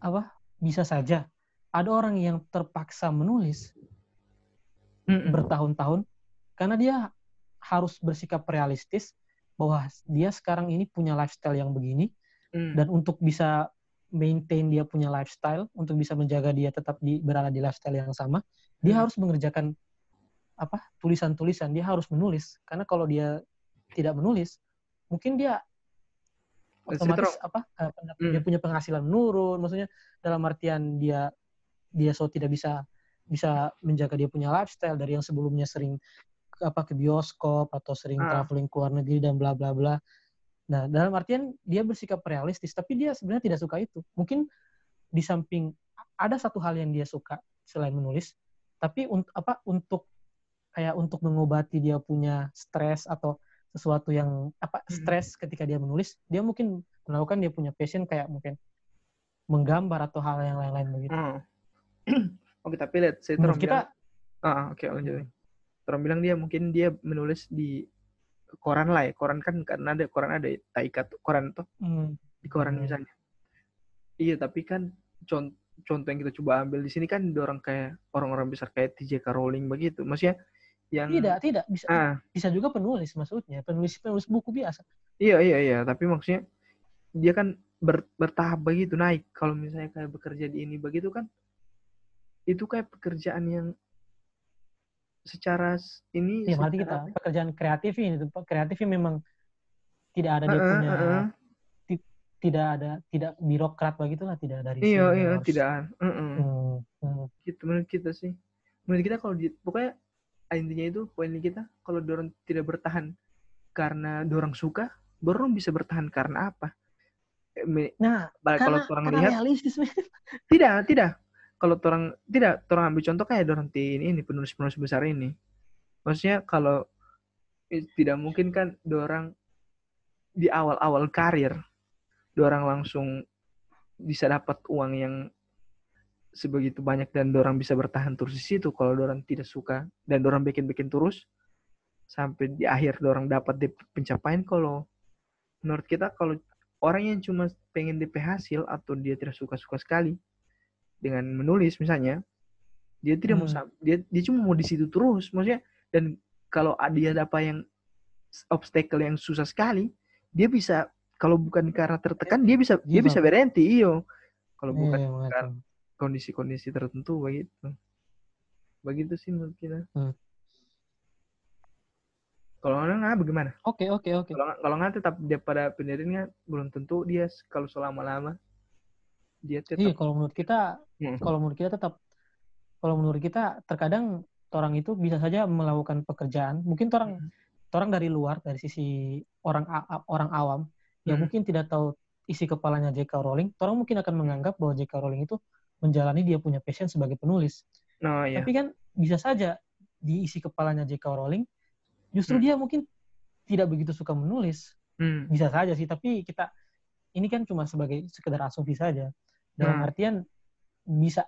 apa bisa saja ada orang yang terpaksa menulis Mm-mm. bertahun-tahun karena dia harus bersikap realistis bahwa dia sekarang ini punya lifestyle yang begini Mm. dan untuk bisa maintain dia punya lifestyle untuk bisa menjaga dia tetap di berada di lifestyle yang sama dia Hmm. harus mengerjakan apa tulisan-tulisan dia harus menulis karena kalau dia tidak menulis mungkin dia otomatis apa eh, Hmm. dia punya penghasilan menurun maksudnya dalam artian dia dia so tidak bisa bisa menjaga dia punya lifestyle dari yang sebelumnya sering apa ke bioskop atau sering Ah. traveling ke luar negeri dan bla bla bla nah dalam artian dia bersikap realistis tapi dia sebenarnya tidak suka itu mungkin di samping ada satu hal yang dia suka selain menulis tapi untuk apa untuk kayak untuk mengobati dia punya stres atau sesuatu yang apa Hmm. stres ketika dia menulis dia mungkin melakukan dia punya passion kayak mungkin menggambar atau hal yang lain-lain begitu. Oh. oke tapi lihat saya terus kita bilang ah oke lanjut Terus bilang dia mungkin dia menulis di koran lah ya. Koran kan karena ada koran ada taikat koran tuh hmm, di koran Hmm. misalnya. Iya tapi kan contoh contoh yang kita coba ambil di sini kan orang kayak orang-orang besar kayak TJ Rowling begitu. Maksudnya yang tidak tidak. Bisa ah. bisa juga penulis maksudnya. Penulis penulis buku biasa. Iya iya iya, tapi maksudnya dia kan ber, bertahap begitu naik. Kalau misalnya kayak bekerja di ini begitu kan itu kayak pekerjaan yang secara ini Ya, secara kita. ya? pekerjaan kreatif ini, kreatifnya memang tidak ada dia Heeh, punya heeh. ti- tidak ada tidak birokrat begitulah tidak dari iya iya harus- tidak heeh. Hmm, hmm. gitu menurut kita sih. Menurut kita kalau di, pokoknya intinya itu poin kita kalau dorong tidak bertahan karena dorong suka dorong bisa bertahan karena apa? Eh, Nah, balik kalau orang lihat realistis tidak tidak. Kalau orang tidak orang ambil contoh kayak dorong ini ini penulis penulis besar ini. Maksudnya kalau eh, tidak mungkin kan dorang di awal-awal karir dorang langsung bisa dapat uang yang sebegitu banyak dan dorang bisa bertahan terus di situ kalau dorang tidak suka dan dorang bikin-bikin terus sampai di akhir dorang dapat di pencapaian kalau menurut kita kalau orang yang cuma pengen DP hasil atau dia tidak suka-suka sekali dengan menulis misalnya dia tidak mau Hmm. sam- dia dia cuma mau di situ terus maksudnya dan kalau dia dapat yang obstacle yang susah sekali dia bisa kalau bukan karena tertekan dia bisa dia Give bisa berhenti iyo kalau bukan Iya, mengatur. Kondisi-kondisi tertentu begitu begitu sih menurut kita Hmm. kalau nggak nggak bagaimana Oke, oke, oke. kalau nggak- kalau nggak tetap dia pada pendirinya belum tentu dia kalau selama lama dia tetap Iya, kalau menurut kita Hmm. kalau menurut kita tetap kalau menurut kita terkadang orang itu bisa saja melakukan pekerjaan mungkin orang Hmm. orang dari luar dari sisi orang orang awam yang Hmm. mungkin tidak tahu isi kepalanya J.K. Rowling orang mungkin akan menganggap bahwa J.K. Rowling itu menjalani dia punya passion sebagai penulis nah ya tapi kan bisa saja di isi kepalanya J.K. Rowling justru Hmm. dia mungkin tidak begitu suka menulis Hmm. bisa saja sih tapi kita ini kan cuma sebagai sekedar asumsi saja dalam Hmm. artian bisa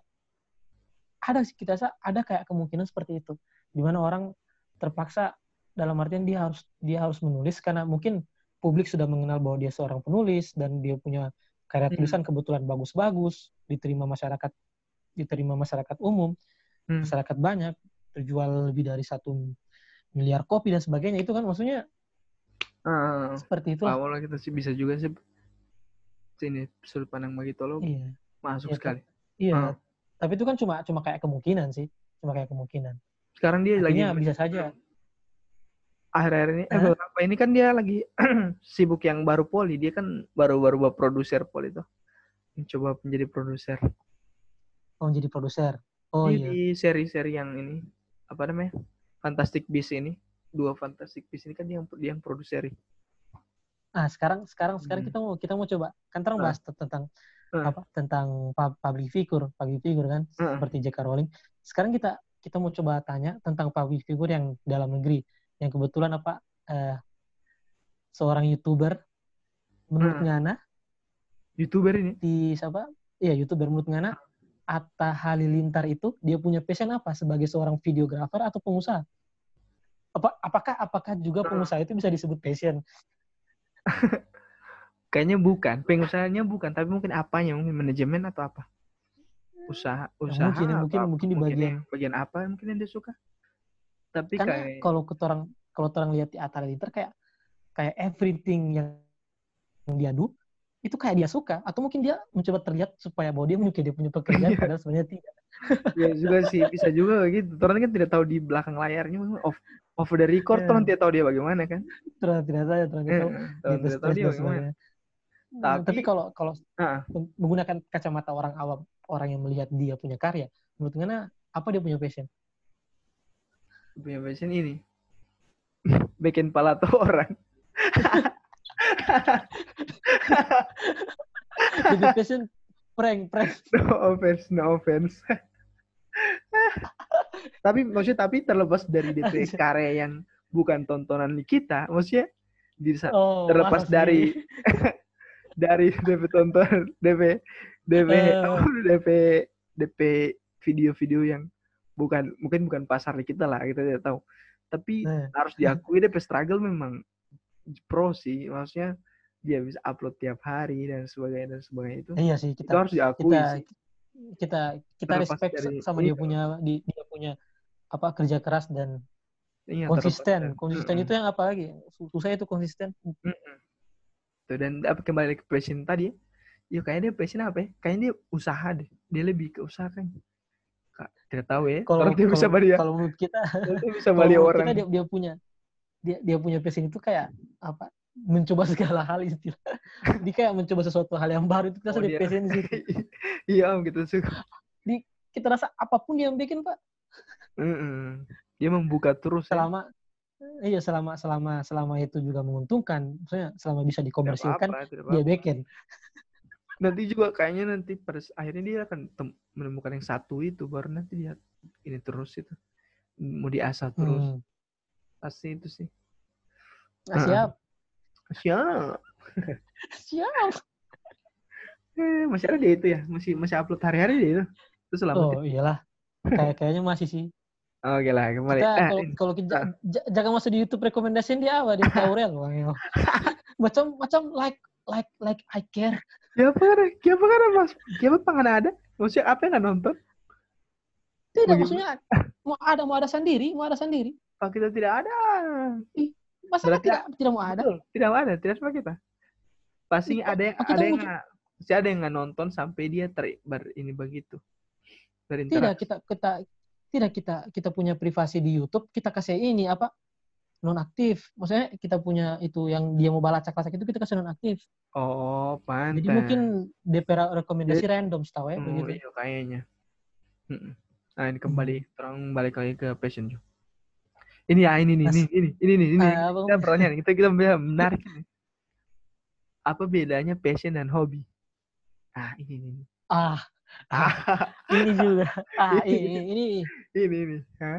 ada sih kita rasa ada kayak kemungkinan seperti itu di mana orang terpaksa dalam artian dia harus dia harus menulis karena mungkin publik sudah mengenal bahwa dia seorang penulis dan dia punya karya Hmm. tulisan kebetulan bagus-bagus diterima masyarakat diterima masyarakat umum Hmm. masyarakat banyak terjual lebih dari satu miliar kopi dan sebagainya itu kan maksudnya Ah, seperti itu awalnya kita sih bisa juga sih sini sudut pandang begitu lo iya masuk Iya, sekali Iya, Ah. tapi itu kan cuma cuma kayak kemungkinan sih, cuma kayak kemungkinan. sekarang dia lagi Artinya bisa saja. Akhir-akhir ini eh beberapa ini kan dia lagi sibuk yang baru poli dia kan baru-baru produser poli itu mencoba menjadi produser Oh, jadi produser. Oh Dia iya. di seri-seri yang ini apa namanya Fantastic Beasts ini dua Fantastic Beasts ini kan dia yang dia yang produseri Ah, sekarang sekarang sekarang Hmm. kita mau kita mau coba kan terang Ah. bahas t- tentang Ah. apa tentang pub- public figure, public figure kan Ah. seperti J.K. Rowling. Sekarang kita kita mau coba tanya tentang public figure yang dalam negeri yang kebetulan apa eh, seorang YouTuber menurut Ah. Ngana youtuber ini di siapa? Iya, YouTuber menurut Ngana Atta Halilintar itu dia punya passion apa sebagai seorang videografer atau pengusaha? Apa apakah apakah juga Ah. pengusaha itu bisa disebut passion? kayaknya bukan pengusahanya bukan tapi mungkin apanya mungkin manajemen atau apa usaha usaha mungkin, atau mungkin, apa, mungkin di bagian- yang- bagian apa mungkin yang dia suka tapi Karena kayak kalau kita orang kalau orang lihat di Atta Halilintar kayak kayak everything yang, yang dia do itu kayak dia suka atau mungkin dia mencoba terlihat supaya bahwa dia menyukai dia punya pekerjaan Iya. padahal sebenarnya tidak. ya juga sih bisa juga gitu orang kan tidak tahu di belakang layarnya off off the record Iya. orang tidak tahu dia bagaimana kan Terus tidak saja terus Eh, tahu orang gitu, tidak tahu dia bagaimana. Hmm, Tapi- tapi kalau kalau Ah. menggunakan kacamata orang awam, orang yang melihat dia punya karya, menurut Ngana apa dia punya passion? Punya passion ini. Bikin pala tuh orang. Dia passion prank, prank. no offense no offense. Tapi maksudnya tapi terlepas dari DP karya yang bukan tontonan kita maksudnya di Oh, terlepas dari dari DP tonton DP DP Eh. apa, DP DP video-video yang bukan mungkin bukan pasar di kita lah kita tidak tahu tapi Eh. harus diakui DP struggle memang pro sih maksudnya dia bisa upload tiap hari dan sebagainya dan sebagainya itu Iya sih itu kita harus diakui kita sih kita kita Terlepas respect dari- sama dia iya. punya di- dia punya apa kerja keras dan Iya, terlepas konsisten. dari- Konsisten Mm-mm. itu yang apa lagi? Susah itu konsisten. Mm-mm. Tuh, dan apa kembali ke passion tadi ya. ya kayaknya dia passion apa ya kayaknya dia usaha deh dia lebih ke usaha kan tidak tahu ya. Kalau dia bisa balik ya kalau menurut kita dia bisa balik orang kita dia, dia punya dia dia punya passion itu kayak apa? Mencoba segala hal istilah. Dia kayak mencoba sesuatu hal yang baru itu kita Oh, dia dia- passion di situ. Iya om gitu sih. Kita rasa apa pun dia yang bikin pak. Mm-mm. dia membuka terus ya. selama iya selama selama selama itu juga menguntungkan maksudnya selama bisa dikomersilkan dia bikin nanti juga kayaknya nanti pada akhirnya dia akan menemukan yang satu itu baru nanti dia ini terus itu. Mau diasah terus. Hmm. pasti itu sih. Nah, siap. Siap. Siap. Eh, masih ada dia itu ya. Masih masih upload hari-hari dia itu. Terus selamat oh iyalah. Kayak kayaknya masih sih. Oke lah kembali. Kita Ah, kalau kalau kita ah. jangan masuk di YouTube rekomendasiin dia apa dia Aurel Wah, iya. macam macam like like like I care siapa kan? Siapa kan mas siapa pengen ada? Maksudnya apa yang nggak nonton? Tidak Bagaimana? maksudnya mau ada mau ada sendiri mau ada sendiri. Kalau kita tidak ada. Masa Berarti- tidak tidak mau ada? Betul, tidak ada tidak sama kita. Pasti Iya, ada yang ada yang nggak pasti ada yang nggak nonton sampai dia ter ber, ini begitu. Tidak berinteraksi kita kita tidak kita kita punya privasi di YouTube kita kasih ini apa nonaktif maksudnya kita punya itu yang dia mau balacak-lacak itu kita kasih nonaktif oh pantas jadi mungkin DP rekomendasi random setahu ya Oh, begitu iya kayaknya. Mm-mm. Nah ini kembali, Hmm. terang balik lagi ke passion juga. Ini ya ini nih, ini ini ini nih, ini Ah, apa- kita pertanyaan kita kita menarik ini. Apa bedanya passion dan hobi? Ah ini ini ini. ah Ah, ini juga ah Ini. ini ini ini ini. Hah?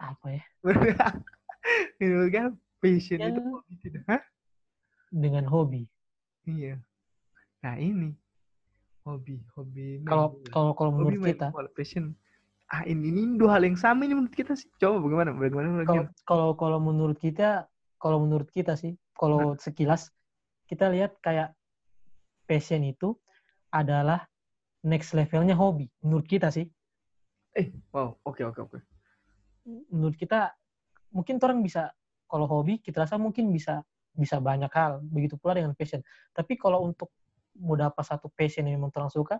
Apa ya Menurut kan passion itu hobi tidak? Hah? dengan hobi Iya. Nah ini hobi, hobi. main kalau kalau kalau hobi menurut main kita bola, passion. Ah ini, ini dua hal yang sama ini menurut kita sih. Coba bagaimana? Bagaimana kalau kalau kalau menurut kita kalau menurut kita sih kalau sekilas kita lihat kayak passion itu adalah next levelnya hobi menurut kita sih Eh, wow, oke oke oke. Menurut kita mungkin orang bisa kalau hobi kita rasa mungkin bisa bisa banyak hal begitu pula dengan passion tapi kalau untuk mau dapat satu passion yang memang orang suka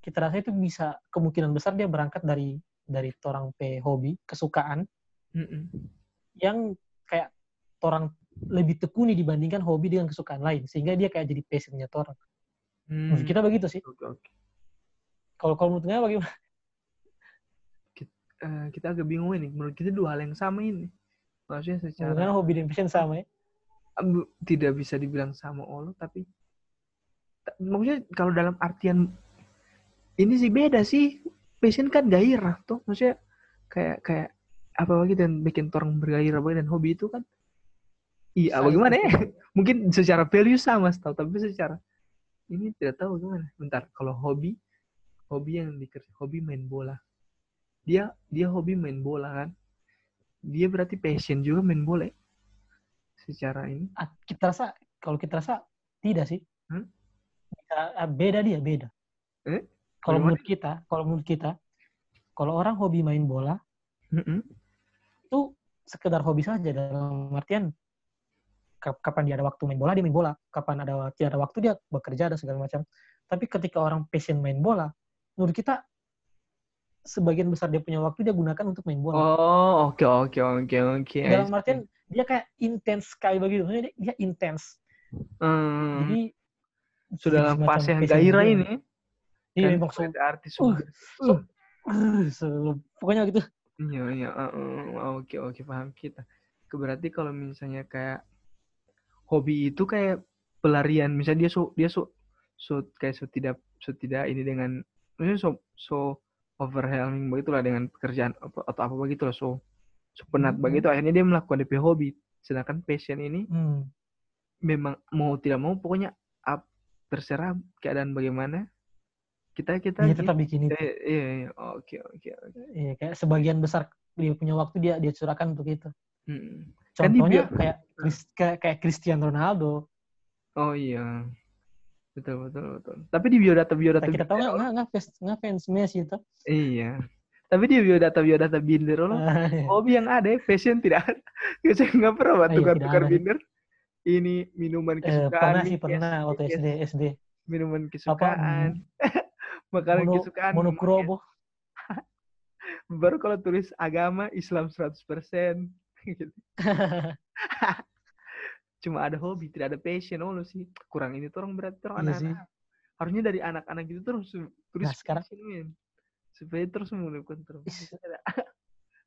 kita rasa itu bisa kemungkinan besar dia berangkat dari dari orang pe hobi kesukaan Mm-mm. yang kayak orang lebih tekuni dibandingkan hobi dengan kesukaan lain sehingga dia kayak jadi passionnya orang Hmm. menurut kita begitu sih oke. kalau kalau menurutnya bagaimana Eh, kita agak bingung ini. Menurut kita dua hal yang sama ini. Maksudnya secara hobi dan passion sama ya tidak bisa dibilang sama Allah, tapi ta- maksudnya kalau dalam artian ini sih beda sih. Passion kan gairah tuh. Maksudnya kayak kayak apa lagi dan bikin orang bergairah banget dan hobi itu kan iya Saling bagaimana ya mungkin secara value sama tahu tapi secara ini tidak tahu gimana bentar kalau hobi hobi yang dikerja hobi main bola dia dia hobi main bola kan dia berarti passion juga main bola ya? secara ini Ah, kita rasa kalau kita rasa tidak sih Hmm? Ah, beda dia beda Eh? kalau menurut kita kalau menurut kita kalau orang hobi main bola Mm-mm. itu sekedar hobi saja dalam artian kap- kapan dia ada waktu main bola dia main bola kapan ada tidak ada waktu dia bekerja dan segala macam tapi ketika orang passion main bola menurut kita sebagian besar dia punya waktu dia gunakan untuk main bola Oh, oke oke oke oke. I dalam artian dia kayak intens sekali begitu dia, dia intens Hmm, jadi sudah dalam semacam fase yang passion gairah ini. iya kan sebagai artis uh, uh, so- pokoknya gitu Iya iya. uh, uh, Oke oke paham kita. Berarti kalau misalnya kayak hobi itu kayak pelarian. Misalnya dia so dia so so kayak so tidak so tidak ini dengan maksudnya so so overwhelming begitulah dengan pekerjaan atau apa begitulah so so penat Mhm. begitu. Akhirnya dia melakukan DP hobi. Sedangkan passion ini hmm. memang mau tidak mau pokoknya up terserah keadaan bagaimana. Kita kita dia tetap bikin itu. Eh, iya iya. Oke oke oke. Iya, kayak sebagian besar dia punya waktu dia dia curahkan untuk itu. Hmm. Kan contohnya Chris- kayak kayak Cristiano Ronaldo. Oh iya betul betul betul tapi di biodata biodata kita tahu nggak nggak fans nggak fans Messi itu iya tapi di biodata biodata binder lo Ah, iya. hobi yang ada ya, passion tidak ada saya nggak pernah buat Ah, iya, tukar tidak tukar ada. binder ini minuman Eh, kesukaan pernah sih pernah waktu. SD SD. minuman kesukaan makanan kesukaan monokromo. baru kalau tulis agama Islam 100% gitu. Cuma ada hobi tidak ada passion oh lu sih kurang ini tuh orang berarti orang Iya sih. anak-anak harusnya dari anak-anak itu terus tulis Nah, sekarang- passion supaya terus menemukan terus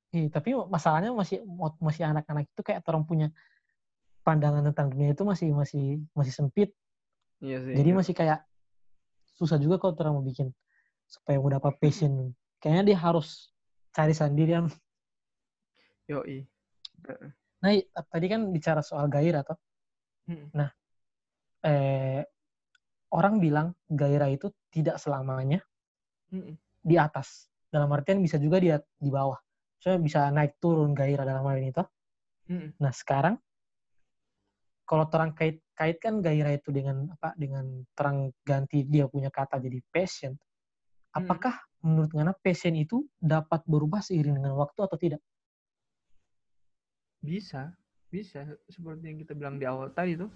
Iya, tapi masalahnya masih masih anak-anak itu kayak orang punya pandangan tentang dunia itu masih masih masih sempit. iya sih Jadi masih kayak susah juga kalau orang mau bikin supaya mau dapat passion. Kayaknya dia harus cari sendirian. yoi Nah, i- tadi kan bicara soal gairah toh. Hmm. Eh, orang bilang gairah itu tidak selamanya Mm-mm. di atas. Dalam artian bisa juga dia di bawah. Soalnya bisa naik turun gairah dalam hal ini toh. Mm-mm. Nah sekarang kalau terang kait kaitkan gairah itu dengan apa dengan terang ganti dia punya kata jadi passion. Apakah menurut Ngana passion itu dapat berubah seiring dengan waktu atau tidak? bisa bisa seperti yang kita bilang di awal tadi tuh.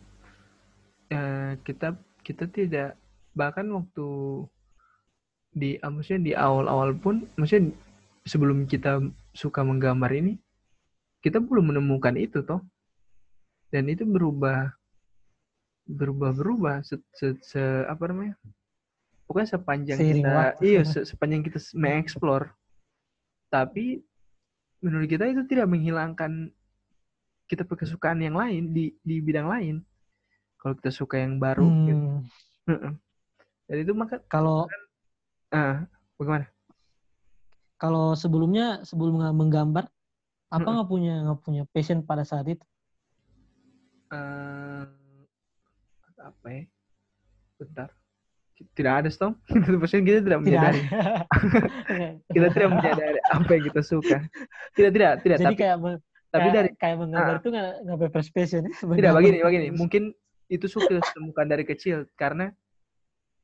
Eh, kita kita tidak bahkan waktu di ah, maksudnya di awal-awal pun maksudnya sebelum kita suka menggambar ini kita belum menemukan itu toh. Dan itu berubah berubah berubah se, se- se- apa namanya? Pokoknya sepanjang Seiring kita waktu. iya se- sepanjang kita mengeksplor. Tapi menurut kita itu tidak menghilangkan kita kesukaan yang lain di di bidang lain. Kalau kita suka yang baru gitu. Hmm, Heeh. dan itu maka kalau ah bagaimana? kalau sebelumnya sebelum menggambar apa nggak punya nggak punya passion pada saat itu? Eh, apa ya? Bentar. Tidak ada itu maksudnya kita tidak menyadari. ada. kita tidak menyadari apa yang kita suka. Tidak tidak tidak Jadi tapi kayak tapi kayak, dari kayak menggambar itu nggak nggak bebas passion. ya. tidak Menggambar begini begini mungkin itu suka temukan dari kecil karena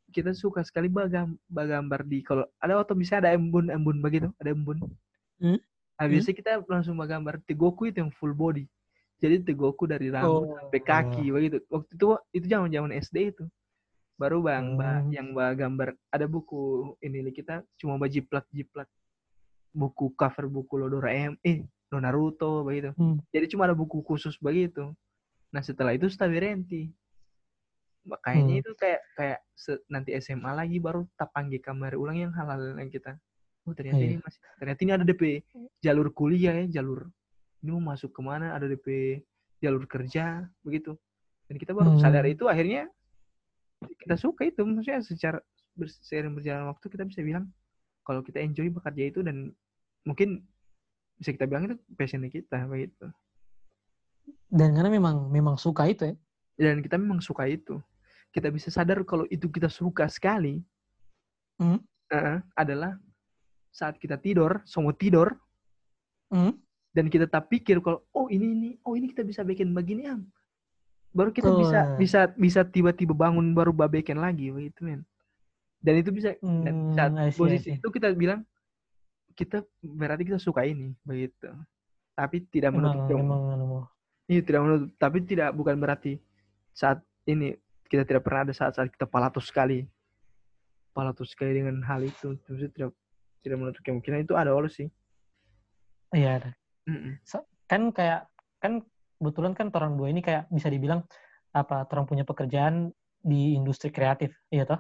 kita suka sekali bagam bagambar di kalau ada atau bisa ada embun embun begitu ada embun Hmm. nah, biasanya kita langsung bagambar tegoku itu yang full body jadi tegoku dari rambut Oh. sampai kaki begitu waktu itu itu zaman zaman SD itu baru bang ba- Hmm. yang bagambar ada buku ini kita cuma bajiplak jiplak buku cover buku lo Doraemon eh lo Naruto begitu Hmm. jadi cuma ada buku khusus begitu nah setelah itu Stavirenti makanya Hmm. itu kayak kayak nanti SMA lagi baru tak panggil kamar ulang yang halal yang kita oh ternyata Iya. ini masih ternyata ini ada DP jalur kuliah ya jalur ini mau masuk ke mana ada DP jalur kerja begitu dan kita baru Hmm. sadar itu akhirnya kita suka itu maksudnya secara seiring berjalan waktu kita bisa bilang kalau kita enjoy bekerja itu dan mungkin bisa kita bilang itu passionnya kita begitu Dan karena memang memang suka itu ya. dan kita memang suka itu kita bisa sadar kalau itu kita suka sekali Hmm. eh, adalah saat kita tidur semua tidur Hmm. dan kita tak pikir kalau oh ini ini oh ini kita bisa bikin begini am baru kita bisa Oh. bisa bisa tiba-tiba bangun baru babekin lagi begitu men dan itu bisa dan Hmm, saat see, I posisi itu kita bilang kita berarti kita suka ini begitu tapi tidak menutup memang anu, Iya tidak menutup, tapi tidak bukan berarti saat ini kita tidak pernah ada saat-saat kita palatus sekali, palatus sekali dengan hal itu, terus tidak tidak menutup kemungkinan itu ada oleh sih. Iya ada. Mm-mm. Kan kayak kan kebetulan kan orang dua ini kayak bisa dibilang apa orang punya pekerjaan di industri kreatif, iya toh?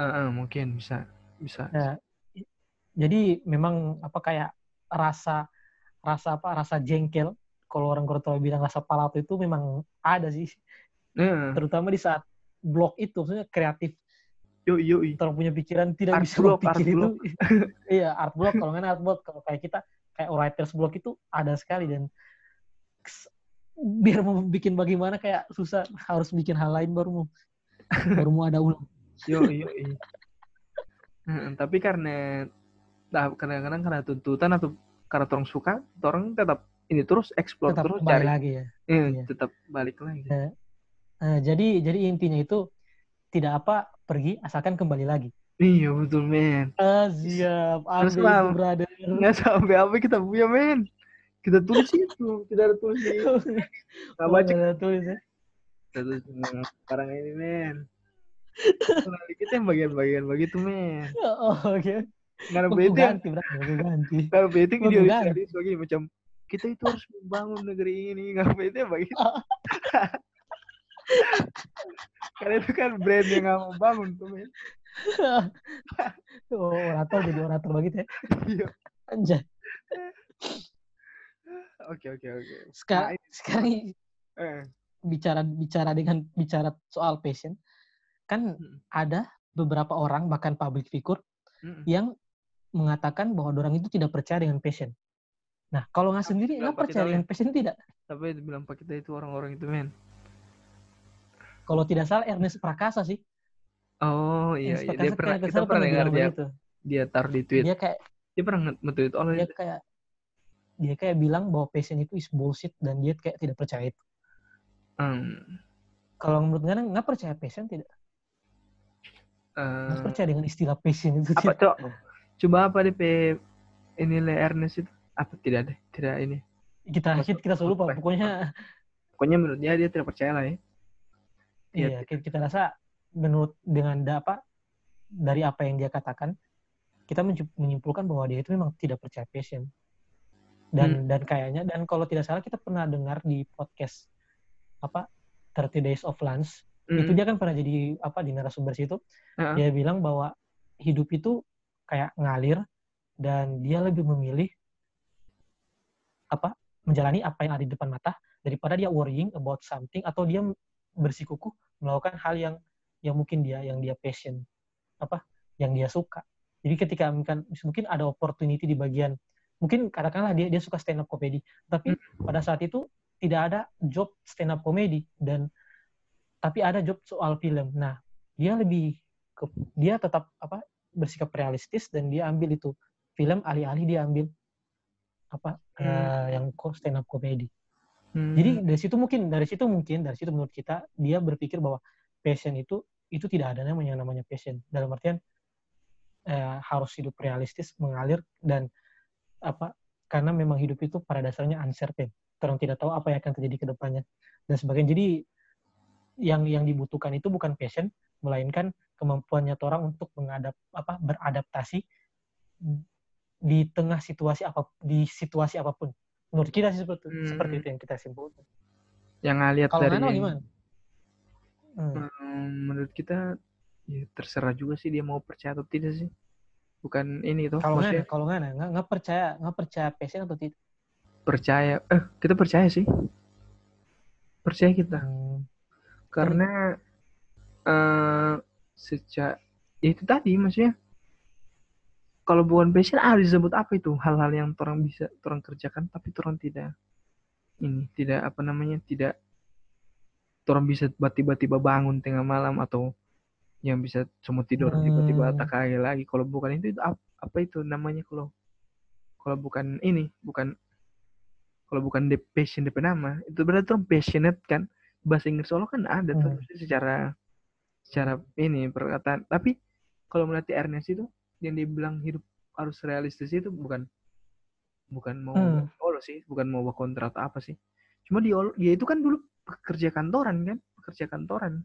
Ah, ah, mungkin bisa bisa. Ya, jadi memang apa kayak rasa rasa apa rasa jengkel kalau orang Korea bilang rasa palato itu memang ada sih. Nah, terutama di saat blog itu maksudnya kreatif. Yoi yoi. orang punya pikiran tidak Art bisa block, berpikir art itu iya art block. Kalau nggak art block kalau kayak kita kayak writers block itu ada sekali dan biar mau bikin bagaimana kayak susah harus bikin hal lain baru mau baru mau ada ulang. Yoi yoi. Heeh, tapi karena nah, kadang-kadang karena tuntutan atau karena orang suka, orang tetap ini terus explore tetap terus cari, lagi ya Eh, Iya. tetap balik lagi. Nah, jadi jadi intinya itu tidak apa pergi asalkan kembali lagi Iya betul men. Ah, siap. Ambil itu, brother. Nggak sampai apa kita punya men. Kita tulis itu, tidak ada tulis Oh, nggak baca ada tulis ya. Terus hmm, sekarang ini men. Dikit yang bagian-bagian begitu men. Oh, oke. Karena Bete ganti, berarti ganti. dia serius begini macam kita itu harus membangun negeri ini bete begitu. Karena itu kan brand yang nggak mau bangun tuh men. oh, orator jadi orator begitu ya. Iya. Anjay. Oke oke oke. Sekarang, Nah, sekarang Eh. bicara bicara dengan bicara soal passion, kan Mm. ada beberapa orang bahkan public figure Mm-mm. yang mengatakan bahwa orang itu tidak percaya dengan passion. Nah, kalau nggak sendiri nggak percaya dengan passion tidak? Tapi itu bilang pak kita itu orang-orang itu men. Kalau tidak salah Ernest Prakasa sih. Oh iya, iya. dia pernah kita pernah dengar dia begitu. dia taruh di tweet. Dia, Dia kayak pernah nge-tweet dia kayak dia kayak bilang bahwa passion itu is bullshit dan dia kayak tidak percaya itu. Hmm. Kalau menurut Ngana nggak percaya passion tidak? Nggak Eh, percaya dengan istilah passion itu. apa cok? Coba apa DP ini le Ernest itu? Apa tidak deh? Tidak ini. Kita kita, kita selalu lupa. Pokoknya Pokoknya menurut dia dia tidak percaya lah ya. Iya, kita, kita rasa menurut dengan da- apa dari apa yang dia katakan kita menyi- menyimpulkan bahwa dia itu memang tidak percaya passion. Dan dan kayaknya dan kalau tidak salah kita pernah dengar di podcast apa 30 Days of Lunch Hmm. itu dia kan pernah jadi apa di narasumber situ Heeh. dia bilang bahwa hidup itu kayak ngalir dan dia lebih memilih apa menjalani apa yang ada di depan mata daripada dia worrying about something atau dia bersikukuh melakukan hal yang yang mungkin dia yang dia passion apa yang dia suka. Jadi ketika mungkin mungkin ada opportunity di bagian mungkin katakanlah dia dia suka stand up comedy tapi pada saat itu tidak ada job stand up comedy dan tapi ada job soal film. Nah dia lebih ke, dia tetap apa bersikap realistis dan dia ambil itu. Film alih-alih dia ambil apa eh, yang stand up comedy. Hmm. jadi dari situ mungkin dari situ mungkin dari situ menurut kita dia berpikir bahwa passion itu itu tidak ada namanya namanya passion. Dalam artian eh, harus hidup realistis mengalir dan apa karena memang hidup itu pada dasarnya uncertain. Orang tidak tahu apa yang akan terjadi ke depannya dan sebagainya. Jadi yang yang dibutuhkan itu bukan passion melainkan kemampuannya orang untuk mengadap apa beradaptasi di tengah situasi apa di situasi apa pun menurut kita sih seperti, Hmm. seperti itu yang kita simpulkan yang ngeliat kalau dari Nana gimana Hmm. Hmm, menurut kita ya terserah juga sih dia mau percaya atau tidak sih. Bukan ini tuh. kalau Nana kalau nggak nggak percaya nggak percaya passion atau tidak percaya. Eh, kita percaya sih. Percaya kita. Hmm. Karena eh sejak ya itu tadi maksudnya kalau bukan passion ah disebut apa itu hal-hal yang orang bisa orang kerjakan tapi orang tidak ini tidak apa namanya tidak orang bisa tiba-tiba bangun tengah malam atau yang bisa cuma tidur tiba-tiba Hmm. tak kaget lagi kalau bukan itu, itu ap- apa itu namanya kalau kalau bukan ini bukan kalau bukan the passion DP nama itu berarti orang passionate kan bahasa Inggris solo kan ada tuh Hmm. maksudnya secara secara ini perkataan tapi kalau melatih Ernest itu yang dia bilang hidup harus realistis itu bukan bukan mau Hmm. Sih bukan mau kontra atau apa sih cuma dia dia itu kan dulu pekerja kantoran kan pekerja kantoran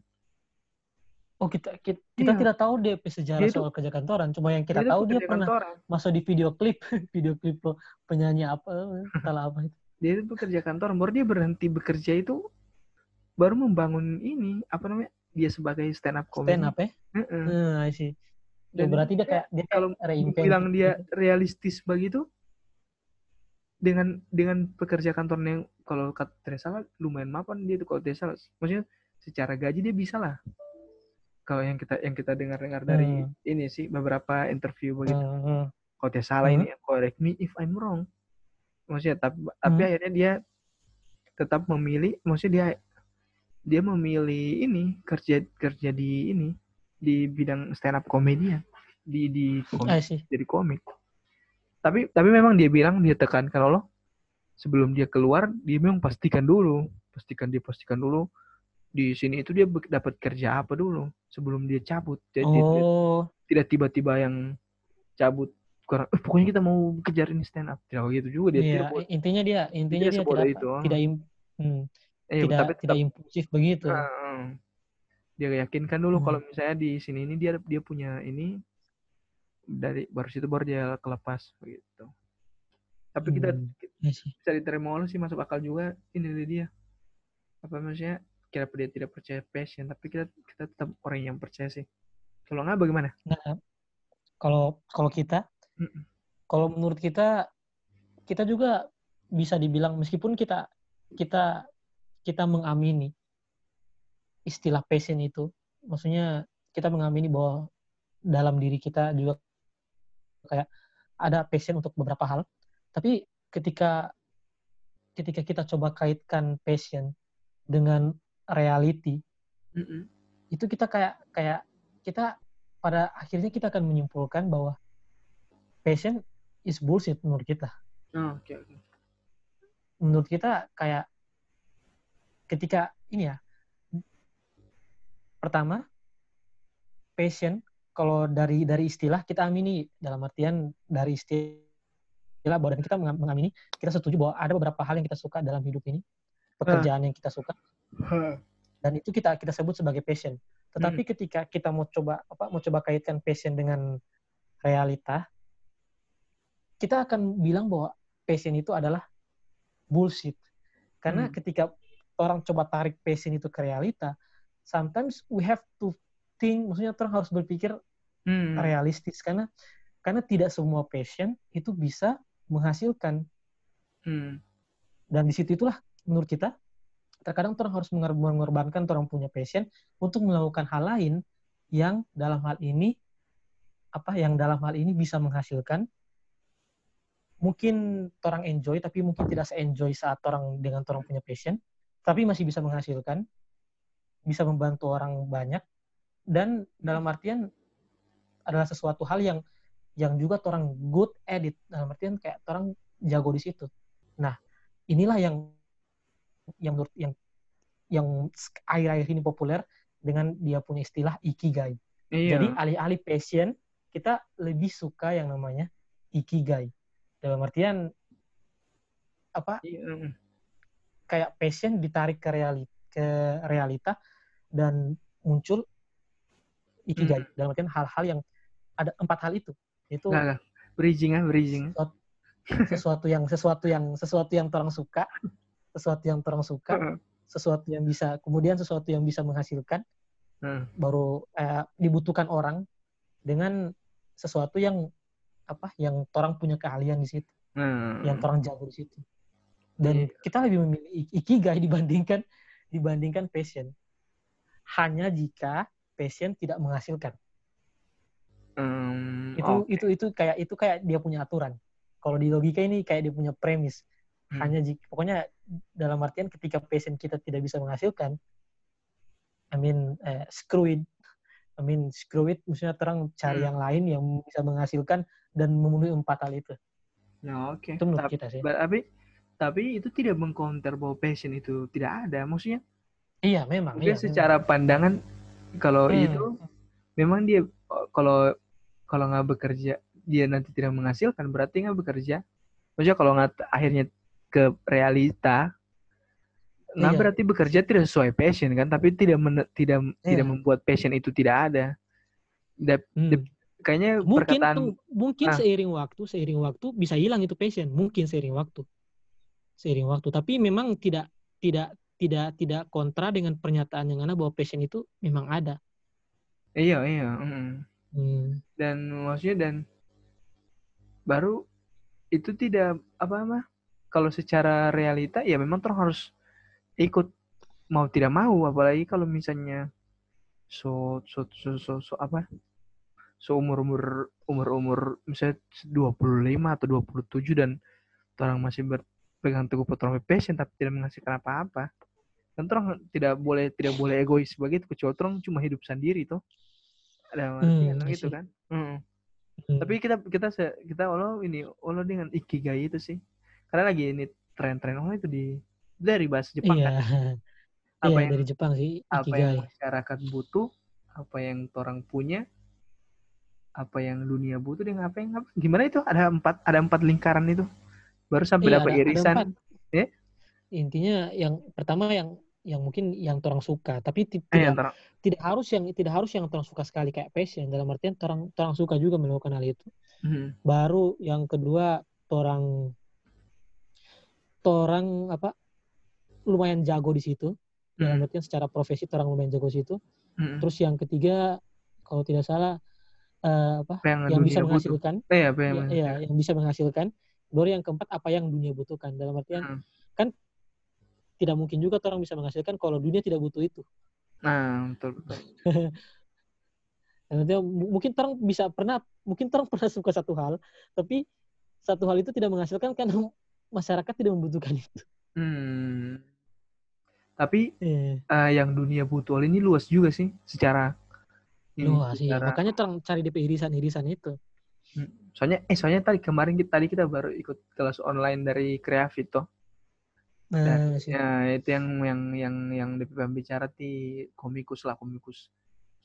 oh kita kita, kita Iya. tidak tahu dia sejarah Dia itu- soal kerja kantoran cuma yang kita itu tahu dia pernah kantoran. masuk di video klip video klip penyanyi apa entahlah apa itu dia itu pekerja kantoran baru dia berhenti bekerja itu baru membangun ini apa namanya dia sebagai stand up comedy stand up ya Heeh. hmm, I see. Dan Ya, berarti dia kayak dia kalau bilang dia gitu. realistis begitu dengan dengan pekerja kantor yang kalau kata tidak salah lumayan mapan dia tuh kalau tidak salah maksudnya secara gaji dia bisa lah kalau yang kita yang kita dengar-dengar dari Hmm. ini sih beberapa interview begitu Hmm, hmm. kalau tidak salah Hmm. ini correct me if I'm wrong maksudnya tapi tapi Hmm. akhirnya dia tetap memilih maksudnya dia dia memilih ini kerja kerja di ini di bidang stand up comedy di di komik, jadi komik. Tapi tapi memang dia bilang dia tekankan Allah sebelum dia keluar dia memang pastikan dulu pastikan dia pastikan dulu di sini itu dia dapat kerja apa dulu sebelum dia cabut. Jadi dia tidak- oh. tidak tiba-tiba yang cabut kurang "Eh, pokoknya kita mau kejar ini stand up tidak gitu juga dia iya tidak intinya dia intinya dia sebodoh tidak itu. tidak im- hmm, eh, tidak tapi tidak impulsif begitu Heeh. Heeh. dia yakinkan dulu Hmm. kalau misalnya di sini ini dia dia punya ini dari baru situ baru dia kelepas begitu tapi kita Hmm, iya sih. bisa diterima oleh sih masuk akal juga ini dari dia apa maksudnya kira dia tidak percaya passion tapi kita kita tetap orang yang percaya sih kalau nggak bagaimana Nah, kalau kalau kita, Mm-mm. kalau menurut kita, kita juga bisa dibilang meskipun kita kita kita mengamini istilah passion itu, maksudnya kita mengamini bahwa dalam diri kita juga kayak ada passion untuk beberapa hal, tapi ketika ketika kita coba kaitkan passion dengan reality, Mm-mm. itu kita kayak kayak kita pada akhirnya kita akan menyimpulkan bahwa passion is bullshit menurut kita. Oh, oke oke Menurut kita kayak ketika ini ya pertama passion kalau dari dari istilah kita amini dalam artian dari istilah bahwa dan kita mengam- mengamini kita setuju bahwa ada beberapa hal yang kita suka dalam hidup ini pekerjaan yang kita suka dan itu kita kita sebut sebagai passion. Tetapi ketika kita mau coba apa mau coba kaitkan passion dengan realita, kita akan bilang bahwa passion itu adalah bullshit. Karena Hmm. ketika orang coba tarik passion itu ke realita, sometimes we have to think, maksudnya orang harus berpikir Hmm. realistis karena karena tidak semua passion itu bisa menghasilkan Hmm. dan di situ itulah menurut kita terkadang orang harus mengor- mengorbankan orang punya passion untuk melakukan hal lain yang dalam hal ini apa yang dalam hal ini bisa menghasilkan mungkin orang enjoy tapi mungkin tidak se-enjoy saat orang dengan orang punya passion tapi masih bisa menghasilkan bisa membantu orang banyak dan dalam artian adalah sesuatu hal yang yang juga orang good edit dalam artian kayak orang jago di situ nah inilah yang yang menurut yang yang akhir-akhir ini populer dengan dia punya istilah ikigai. Iya. Jadi alih-alih passion, kita lebih suka yang namanya ikigai. Dalam artian apa? Iya. Kayak passion ditarik ke realita, ke realita dan muncul ikigai. Hmm. Dalam artian hal-hal yang ada empat hal itu. Itu Nggak, nggak. bridging ah bridging sesuatu yang sesuatu yang sesuatu yang orang suka, sesuatu yang orang suka, Heeh. sesuatu yang bisa kemudian sesuatu yang bisa menghasilkan Heeh. baru eh, dibutuhkan orang dengan sesuatu yang apa yang orang punya keahlian di situ Nah. yang orang jago di situ dan Iya. kita lebih memilih ik- ikigai dibandingkan dibandingkan passion hanya jika passion tidak menghasilkan Hmm, itu oke. itu itu kayak itu kayak dia punya aturan kalau di logika ini kayak dia punya premis Hmm. hanya jika pokoknya dalam artian ketika passion kita tidak bisa menghasilkan I mean eh, screw it I mean screw it maksudnya terang cari Hmm. yang lain yang bisa menghasilkan dan memenuhi empat hal itu Nah, oke. itu menurut Tapi, kita sih tapi tapi itu tidak mengcounter bahwa passion itu tidak ada. Maksudnya iya memang iya, secara pandangan kalau Hmm. itu memang dia oh, kalau kalau nggak bekerja dia nanti tidak menghasilkan berarti nggak bekerja. Maksudnya kalau nggak akhirnya ke realita nah Iya. berarti bekerja tidak sesuai passion kan tapi tidak men- tidak tidak Iya. membuat passion itu tidak ada. Da- Hmm. kayaknya mungkin perkataan tuh- mungkin Ah. seiring waktu seiring waktu bisa hilang itu passion mungkin seiring waktu seiring waktu tapi memang tidak tidak tidak tidak kontra dengan pernyataan yang mana bahwa passion itu memang ada iya iya mm. Hmm. dan maksudnya dan baru itu tidak apa apa kalau secara realita ya memang terus harus ikut mau tidak mau apalagi kalau misalnya so so so so, so apa so umur umur umur umur misalnya 25 atau 27 dan orang masih berpegang teguh pada passion tapi tidak menghasilkan apa-apa. Dan orang tidak boleh tidak boleh egois begitu kecuali orang cuma hidup sendiri tuh ada artinya Hmm, I gitu see. kan? Mm. Hmm. tapi kita kita se- kita Allah ini Allah dengan ikigai itu sih. Karena lagi ini tren-tren Allah itu di dari bahasa Jepang iya. kan. Apa iya yang dari Jepang sih apa yang ikigai. masyarakat butuh apa yang orang punya apa yang dunia butuh dengan apa yang apa. Gimana itu? Ada empat ada empat lingkaran itu baru sampai Iya, dapat ada- ada irisan empat. Ya? intinya yang pertama yang yang mungkin yang orang suka tapi Eh, tidak antara tidak harus yang tidak harus yang orang suka sekali kayak passion dalam artian orang orang suka juga melakukan hal itu Hmm. baru yang kedua orang orang apa lumayan jago di situ dalam Hmm. artian secara profesi orang lumayan jago di situ Hmm. terus yang ketiga kalau tidak salah eh, apa yang, yang bisa menghasilkan Eh, apa yang ya, ya, yang bisa menghasilkan baru yang keempat apa yang dunia butuhkan dalam artian Hmm. kan tidak mungkin juga orang bisa menghasilkan kalau dunia tidak butuh itu Nah, betul betul. Nanti mu- mungkin orang bisa pernah mungkin orang pernah suka satu hal tapi satu hal itu tidak menghasilkan karena masyarakat tidak membutuhkan itu Hmm. Tapi eh, eh, yang dunia butuh ini luas juga sih secara luas sih secara- makanya orang cari DP irisan-irisan itu Hmm. Soalnya eh soalnya tadi kemarin kita tadi kita baru ikut kelas online dari Creavit toh. nah. Ya, itu yang yang yang yang DP pembicara di komikus lah komikus.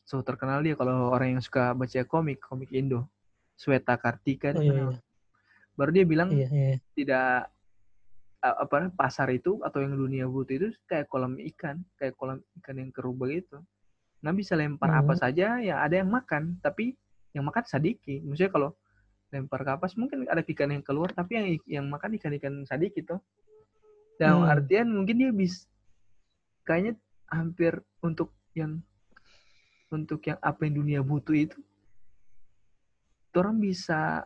So terkenal dia kalau orang yang suka baca komik, komik Indo. Sweta Kartika oh iya iya Baru dia bilang iya, iya. tidak apa pasar itu atau yang dunia butuh itu kayak kolam ikan, kayak kolam ikan yang keruh begitu. Nggak bisa lempar apa Hmm. saja, ya ada yang makan, tapi yang makan sadiki. Maksudnya kalau lempar kapas mungkin ada ikan yang keluar, tapi yang yang makan ikan-ikan sadiki tuh. Dalam Hmm. artian mungkin dia bisa kayaknya hampir untuk yang untuk yang apa yang dunia butuh itu orang bisa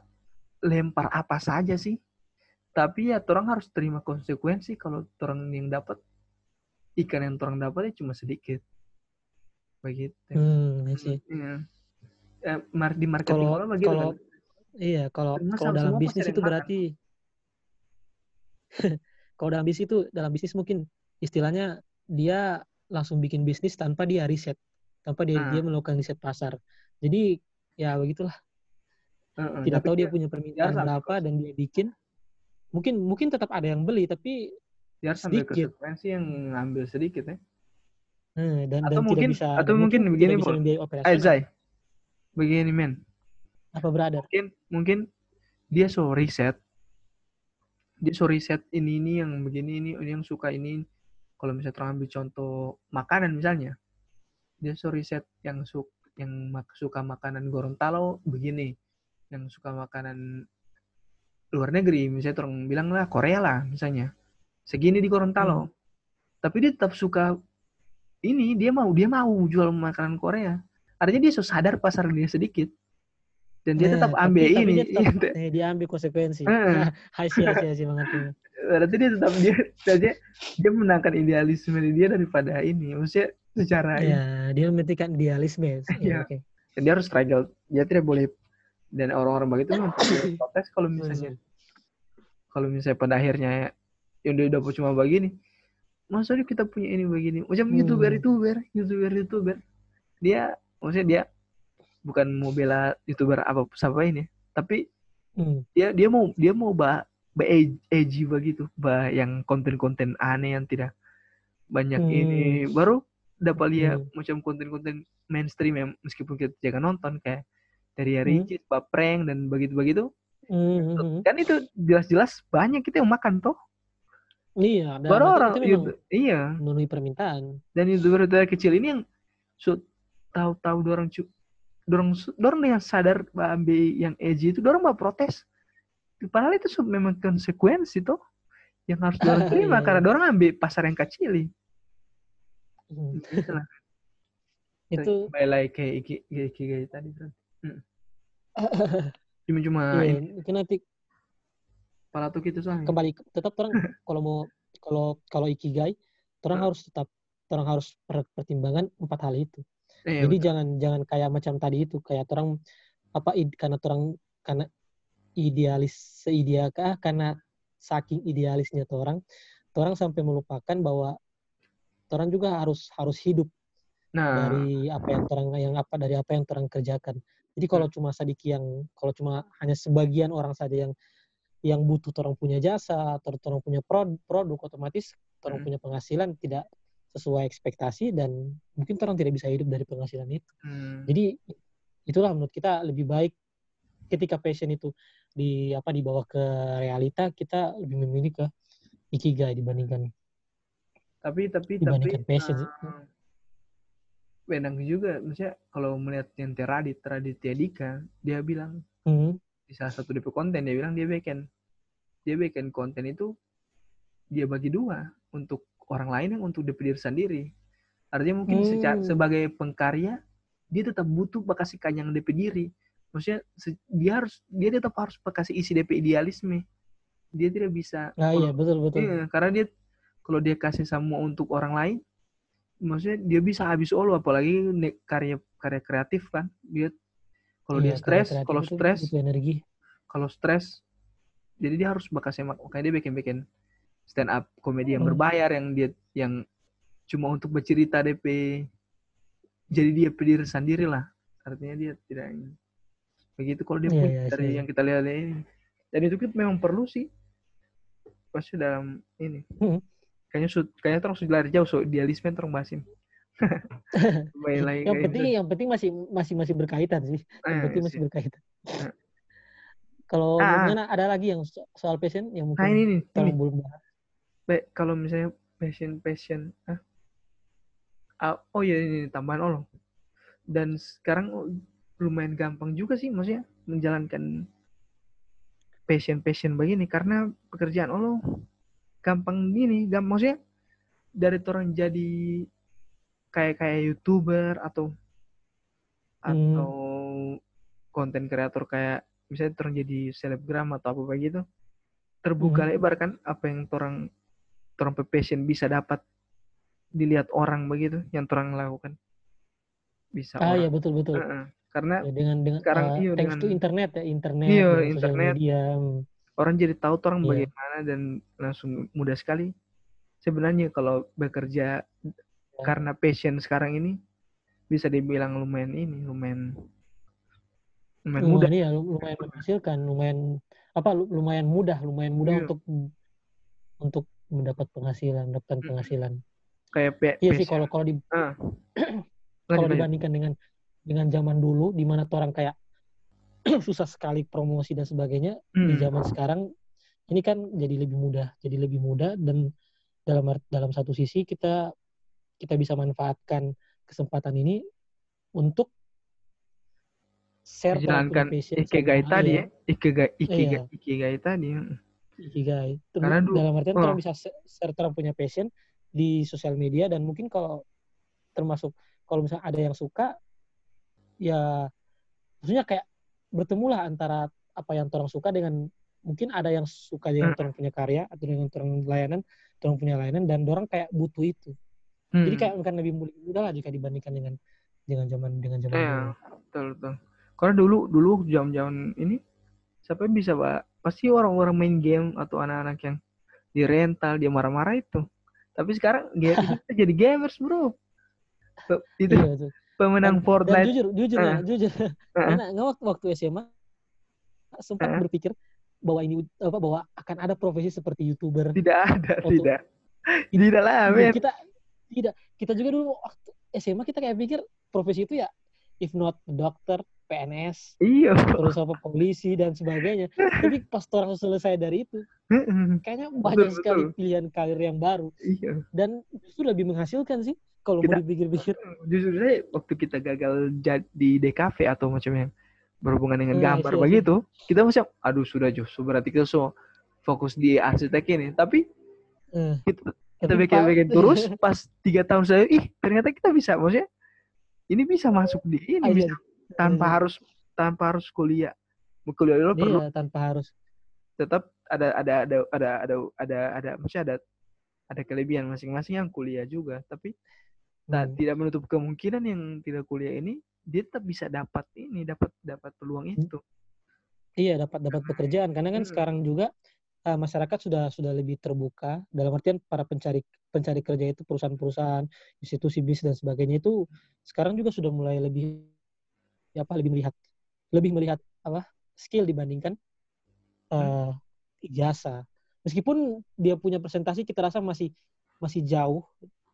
lempar apa saja sih tapi ya orang harus terima konsekuensi kalau orang yang dapat ikan yang orang dapat ya cuma sedikit begitu hmm, sih. Eh, mar- di marketing Kalau- orang begitu kalau- kan Iya, kalau kalau dalam bisnis itu makan. berarti kalau dalam bisnis itu dalam bisnis mungkin istilahnya dia langsung bikin bisnis tanpa dia riset, tanpa dia Ah. dia melakukan riset pasar. Jadi ya begitulah. Heeh, Tidak tapi tahu dia dia- punya permintaan sampai berapa dan dia bikin. Mungkin mungkin tetap ada yang beli tapi dia ambil sedikit. konsekuensi yang ngambil sedikit ya eh, dan Atau dan mungkin- tidak bisa atau mungkin begini, tidak bisa eh operasional. Zai begini men. Apa brother? mungkin mungkin dia so riset dia so riset ini ini yang begini ini ini yang suka ini. Kalau misalnya terang ambil contoh makanan misalnya dia so riset yang su yang mak- suka makanan Gorontalo begini yang suka makanan luar negeri. Misalnya orang bilang lah Korea lah misalnya. Segini di Gorontalo. Tapi dia tetap suka ini dia mau dia mau jual makanan Korea artinya dia sadar pasar dia sedikit dan dia Eh, tetap tapi- ambil tapi ini dia tetap, Iya, eh, dia ambil konsekuensi. Sih, hai sih, mengerti. berarti dia tetap dia dia, dia menangkan idealisme dia daripada ini maksudnya secara ini Ya, dia mementingkan idealisme. Iya. Ya, oke. dan dia harus struggle dia tidak boleh dan orang-orang begitu memang protes kalau misalnya kalau misalnya pada akhirnya yang dia dapat cuma begini masa dia kita punya ini begini macam Hmm. youtuber youtuber youtuber youtuber dia maksudnya dia bukan mau bela youtuber apa siapa ini tapi Hmm. dia dia mau dia mau bah bah edgy begitu bah yang konten-konten aneh yang tidak banyak Hmm. ini baru dapat lihat Hmm. macam konten-konten mainstream yang meskipun kita jangan nonton kayak dari Hmm. Ricis, Pak Prank dan begitu-begitu Hmm, hmm, hmm. kan itu jelas-jelas banyak kita yang makan toh Iya, baru orang itu memang iya memenuhi permintaan. dan youtuber youtuber kecil ini yang tahu-tahu dorong cu dorong dorong yang sadar bah ambil yang edgy itu dorong bah protes padahal itu memang konsekuensi toh yang harus dorong terima Iya, karena iya. dorong ambil pasar yang kecil Hmm. Itulah. Itu Kembali lagi kayak iki iki, tadi. Hmm. cuma cuma iya, itu nanti kepala tuh gitu soalnya kembali tetap orang kalau mau kalau kalau ikigai orang Hmm. harus tetap orang harus per- pertimbangan empat hal itu. Eh, Jadi betul. jangan jangan kayak macam tadi itu kayak orang apa id- karena orang karena idealis seideal karena saking idealisnya orang orang sampai melupakan bahwa orang juga harus harus hidup nah dari apa yang orang yang apa dari apa yang orang kerjakan. Jadi kalau cuma sedikit yang kalau cuma hanya sebagian orang saja yang yang butuh orang punya jasa atau orang punya prod- produk otomatis orang Hmm. punya penghasilan tidak sesuai ekspektasi dan mungkin orang tidak bisa hidup dari penghasilan itu. hmm, Jadi itulah menurut kita lebih baik ketika passion itu di apa dibawa ke realita kita lebih memilih ke ikigai dibandingkan Tapi tapi tapi Dibandingkan passion sih. eh, Benang juga, maksudnya kalau melihat yang Teradit, Raditya Dika, dia bilang Hmm. di salah satu DP konten dia bilang dia bikin dia bikin konten itu dia bagi dua untuk orang lain yang untuk diri sendiri. Artinya mungkin secara, Hmm. sebagai pengkarya dia tetap butuh bekasi kanyang DP diri. Maksudnya dia harus dia tetap harus bekasi isi DP idealisme. Dia tidak bisa Nah, iya betul betul. Iya, karena dia kalau dia kasih semua untuk orang lain, maksudnya dia bisa habis olo apalagi karya karya kreatif kan. Dia kalau Iya, dia stres, kalau stres, energi. kalau stres, jadi dia harus mak- makanya dia bikin bikin stand up komedi yang Hmm. berbayar yang dia yang cuma untuk bercerita DP jadi dia diri sendiri lah artinya dia tidak ini. begitu kalau dia Iya, punya iya, dari iya. yang kita lihat ini dan itu kita memang perlu sih pasti dalam ini Hmm. kayaknya kayaknya terus lari jauh so idealisme terus bahasin lagi yang penting itu. yang penting masih masih masih berkaitan sih. Yang Eh, penting sih. masih berkaitan. Eh. Kalau Ah, ah. Ada lagi yang so- soal passion yang mungkin nah ini ini belum bahas. Kalau misalnya passion passion ah, ah, oh ya ini tambahan Allah dan sekarang lumayan gampang juga sih maksudnya menjalankan passion passion begini karena pekerjaan Allah gampang gini gampang maksudnya dari orang jadi kayak kayak youtuber atau Hmm. atau konten kreator kayak misalnya orang jadi selebgram atau apa begitu terbuka Hmm. lebar kan apa yang orang orang passion bisa dapat dilihat orang begitu yang orang lakukan bisa Ah orang ya betul betul. Heeh. karena Ya, dengan dengan sekarang uh, iya, thanks dengan- to internet ya internet, sosial internet. media. orang jadi tahu tuh orang Iya. bagaimana dan langsung mudah sekali sebenarnya kalau bekerja Ya. karena passion sekarang ini bisa dibilang lumayan ini lumayan lumayan mudah Lumayan, iya, lumayan menghasilkan, lumayan apa lu- lumayan mudah, lumayan mudah Iya. untuk untuk mendapat penghasilan, mendapatkan penghasilan. kayak Iya sih kalau kalau di Ah. kalau dibandingkan dengan dengan zaman dulu di mana orang kayak susah sekali promosi dan sebagainya di Hmm. zaman sekarang ini kan jadi lebih mudah jadi lebih mudah dan dalam dalam satu sisi kita kita bisa manfaatkan kesempatan ini untuk share menjalankan ikigai tadi iya, ya ikigai ikigai Iya. ikigai tadi ikigai Terus Karena dulu- dalam artian oh. orang bisa share orang punya passion di sosial media dan mungkin kalau termasuk kalau misalnya ada yang suka ya maksudnya kayak bertemulah antara apa yang orang suka dengan mungkin ada yang suka dengan Hmm. orang punya karya atau dengan orang layanan orang punya layanan dan orang kayak butuh itu Hmm. jadi kayak akan lebih mudah, lah jika dibandingkan dengan dengan zaman dengan zaman Iya, dulu betul betul karena dulu dulu jam-jam ini siapa yang bisa pak pasti orang-orang main game atau anak-anak yang di rental dia marah-marah itu. Tapi sekarang dia itu jadi gamers bro. Itu iya pemenang dan, dan Fortnite jujur jujur Ah. ya, jujur. Ah. karena nggak waktu, SMA sempat Ah. berpikir bahwa ini apa bahwa akan ada profesi seperti youtuber. Tidak ada tidak. Tidak lah Dan men. kita tidak. Kita juga dulu waktu SMA kita kayak pikir profesi itu ya if not dokter PNS iya. terus apa polisi dan sebagainya. Tapi pas orang selesai dari itu kayaknya banyak Betul, sekali betul. pilihan karir yang baru. Iya. Dan justru lebih menghasilkan sih kalau mau dipikir-pikir. Justru saya waktu kita gagal di DKV atau macam yang berhubungan dengan Hmm, gambar I see, I see. begitu kita masih aduh sudah justru berarti kita so fokus di arsitek ini. Tapi Eh, kita kita Tapi, bikin Pak- bikin terus pas tiga tahun saya ih ternyata kita bisa. Maksudnya ini bisa masuk di ini Iya, bisa tanpa iya. harus tanpa harus kuliah kuliah dulu perlu iya tanpa harus tetap ada ada ada ada ada ada ada maksudnya ada ada kelebihan masing-masing yang kuliah juga tapi Nah, Hmm. tidak menutup kemungkinan yang tidak kuliah ini dia tetap bisa dapat ini, dapat dapat peluang Hmm. itu. Iya dapat dapat pekerjaan karena kan Mm-mm. sekarang juga uh, masyarakat sudah sudah lebih terbuka dalam artian para pencari pencari kerja itu perusahaan-perusahaan institusi bisnis dan sebagainya itu sekarang juga sudah mulai lebih ya apa lebih melihat lebih melihat apa skill dibandingkan uh, ijazah meskipun dia punya presentasi kita rasa masih masih jauh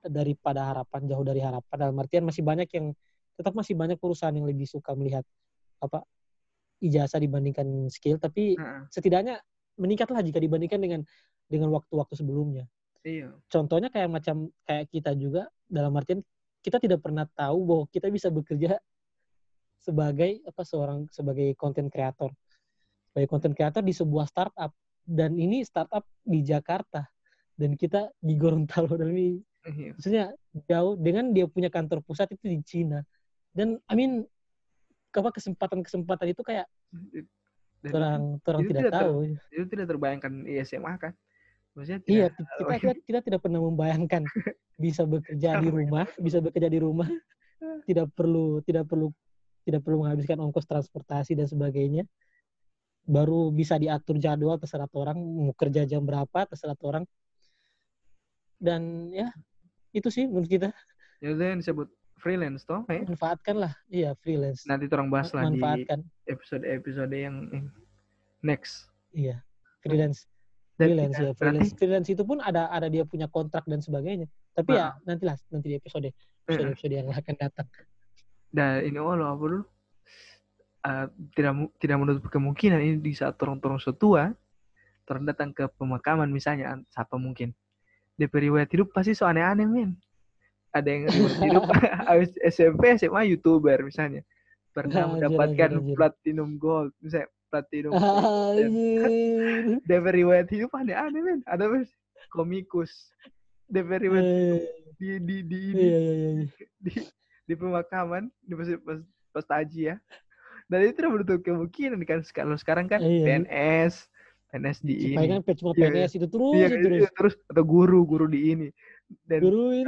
daripada harapan jauh dari harapan. Dalam artian masih banyak yang tetap masih banyak perusahaan yang lebih suka melihat apa ijazah dibandingkan skill. Tapi Heeh. setidaknya meningkatlah jika dibandingkan dengan dengan waktu-waktu sebelumnya. Iya. contohnya kayak macam kayak kita juga dalam artian kita tidak pernah tahu bahwa kita bisa bekerja sebagai apa seorang sebagai content creator. Sebagai content creator di sebuah startup. Dan ini startup di Jakarta. Dan kita di Gorontalo dan ini Iya. maksudnya jauh dengan dia punya kantor pusat itu di Cina. Dan I mean apa kesempatan-kesempatan itu kayak Dan orang orang tidak tidak ter- tahu. itu tidak terbayangkan di SMA kan. Maksudnya Iya, tidak kita, kita kita tidak pernah membayangkan bisa bekerja di rumah, bisa bekerja di rumah, tidak perlu tidak perlu tidak perlu menghabiskan ongkos transportasi dan sebagainya. Baru bisa diatur jadwal terserah orang mau kerja jam berapa terserah orang. Dan ya itu sih menurut kita. Ya udah yang disebut freelance toh eh? manfaatkan lah, iya freelance, nanti orang bahas lah di manfaatkan, episode-episode yang yang next. Iya freelance. Dan freelance ya freelance. freelance itu pun ada ada dia punya kontrak dan sebagainya. Tapi ya nantilah nanti di episode episode, episode yang akan datang dan ini oh apa dulu? Eh, tidak tidak menutup kemungkinan ini di saat orang-orang setua orang datang ke pemakaman misalnya siapa mungkin. DP riwayat hidup pasti so aneh-aneh men. Ada yang hidup habis SMP SMA youtuber misalnya. Pernah mendapatkan anjir, anjir. platinum gold misalnya platinum. DP riwayat hidup aneh-aneh men. Ada men komikus. DP riwayat Eh, di di di ini Iya, iya, iya. di, di pemakaman di pas, pas, pas taji ya dan itu tidak menutup kemungkinan kan kalau sekarang kan Iya. PNS PNS di Supaya ini kan cuma Iya, PNS itu terus iya, terus. iya, terus atau guru guru di ini dan Guru ini